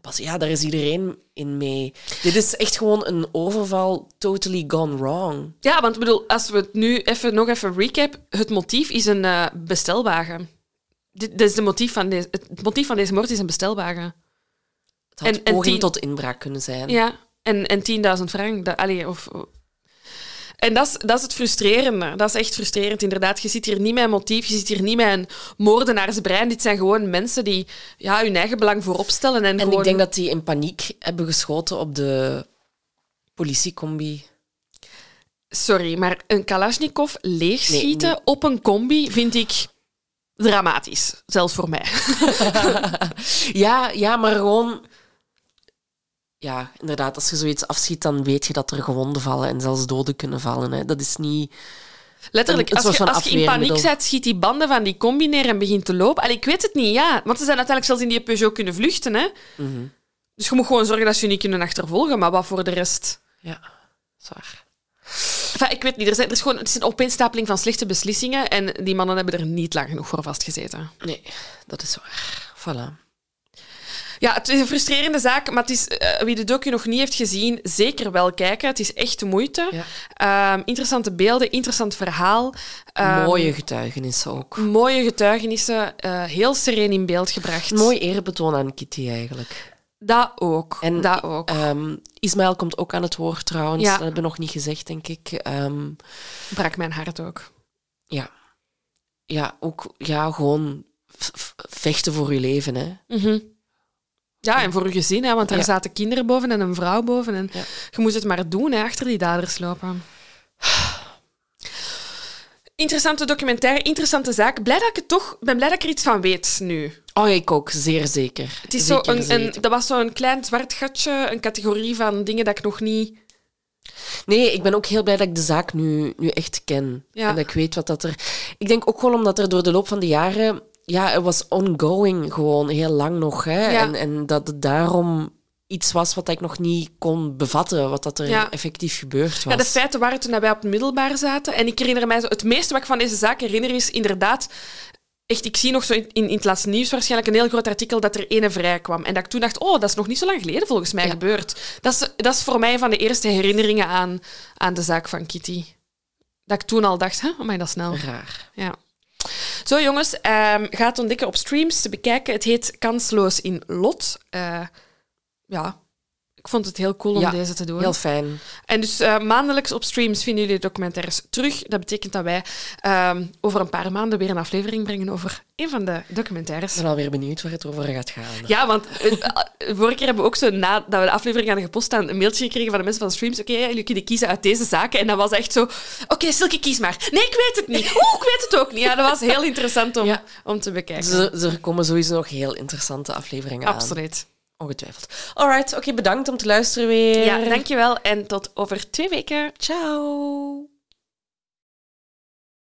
Pas, ja, daar is iedereen in mee. Dit is echt gewoon een overval totally gone wrong. Ja, want bedoel, als we het nu even, nog even recap, het motief is een eh, bestelwagen. Dit, dit is de motief van deze, het motief van deze moord is een bestelwagen. Het had En- en poging tien- tot inbraak kunnen zijn. Ja, en, en 10.000 frank. Dat, allee, of, en dat is, dat is het frustrerende. Dat is echt frustrerend, inderdaad. Je zit hier niet een motief, je zit hier niet een moordenaarsbrein. Dit zijn gewoon mensen die ja, hun eigen belang voorop stellen. En, En gewoon... ik denk dat die in paniek hebben geschoten op de politiecombi. Sorry, maar een Kalashnikov leegschieten Nee, nee. op een combi vind ik dramatisch. Zelfs voor mij. Ja, ja, maar gewoon... Ja, inderdaad, als je zoiets afschiet, dan weet je dat er gewonden vallen en zelfs doden kunnen vallen. Hè. Dat is niet... Letterlijk, Een- een als, je, als je in paniek bent, schiet die banden van die combi neer en begint te lopen. Allee, ik weet het niet, ja. Want ze zijn uiteindelijk zelfs in die Peugeot kunnen vluchten. Hè? Mhm. Dus je moet gewoon zorgen dat ze je niet kunnen achtervolgen. Maar wat voor de rest... Ja, zwaar. Enfin, ik weet niet, er, zijn, er is gewoon het is een opeenstapeling van slechte beslissingen en die mannen hebben er niet lang genoeg voor vastgezeten. Nee, dat is waar. Voilà. Ja, het is een frustrerende zaak, maar het is, eh, wie de docu nog niet heeft gezien, zeker wel kijken. Het is echt de moeite. Ja. Ehm, interessante beelden, interessant verhaal. Ehm, Mooie getuigenissen ook. Mooie getuigenissen, eh, heel sereen in beeld gebracht. Mooi eerbetoon aan Kitty eigenlijk. Dat ook. En dat ook. Ehm, Ismaël komt ook aan het woord trouwens. Ja. Dat hebben we nog niet gezegd, denk ik. Brak mijn hart ook. ja. ja, ook ja, gewoon vechten voor je leven. Hè. Mhm. Ja, en voor je gezin, hè, want daar Ja. zaten kinderen boven en een vrouw boven. En Ja. je moet het maar doen, hè, achter die daders lopen. Interessante documentaire, interessante zaak. Blij dat ik het toch, ben blij dat ik er iets van weet nu. Oh, ik ook, zeer zeker. Het is Zeker zo een, dat was zo'n klein zwart gatje, een categorie van dingen dat ik nog niet... Nee, ik ben ook heel blij dat ik de zaak nu, nu echt ken. Ja. En dat ik weet wat dat er... Ik denk ook gewoon omdat er door de loop van de jaren... Ja, het was ongoing gewoon heel lang nog. Hè? Ja. En, en dat het daarom iets was wat ik nog niet kon bevatten, wat dat er Ja. effectief gebeurd was. Ja, de feiten waren toen wij op het middelbaar zaten. En ik herinner mij zo... Het meeste wat ik van deze zaak herinner is inderdaad... Echt, ik zie nog zo in, in, het laatste nieuws waarschijnlijk een heel groot artikel dat er ene vrij kwam. En dat ik toen dacht, oh, dat is nog niet zo lang geleden volgens mij Ja. gebeurd. Dat is, dat is voor mij van de eerste herinneringen aan, aan de zaak van Kitty. dat ik toen al dacht, hè, oh my, dat snel. Raar. Ja. Zo jongens, ehm ga het ontdekken op streams te bekijken. Het heet Kansloos in Lot. Eh, ja, ik vond het heel cool om Ja, deze te doen. Heel fijn. En dus eh, maandelijks op streams vinden jullie de documentaires terug. Dat betekent dat wij ehm, over een paar maanden weer een aflevering brengen over een van de documentaires. Ik ben alweer benieuwd waar het over gaat gaan. Ja, want eh, eh, vorige keer hebben we ook zo, nadat we de aflevering hadden gepost, een mailtje gekregen van de mensen van de streams. Oké, jullie kunnen kiezen uit deze zaken. En dat was echt zo... Oké, Silke, kies maar. Nee, ik weet het niet. Oeh, ik weet het ook niet. Ja, dat was heel interessant om, Ja. om te bekijken. Dus er, er komen sowieso nog heel interessante afleveringen aan. Absoluut. Ongetwijfeld. Alright, oké, bedankt om te luisteren weer. Ja, dankjewel. En tot over twee weken. Ciao.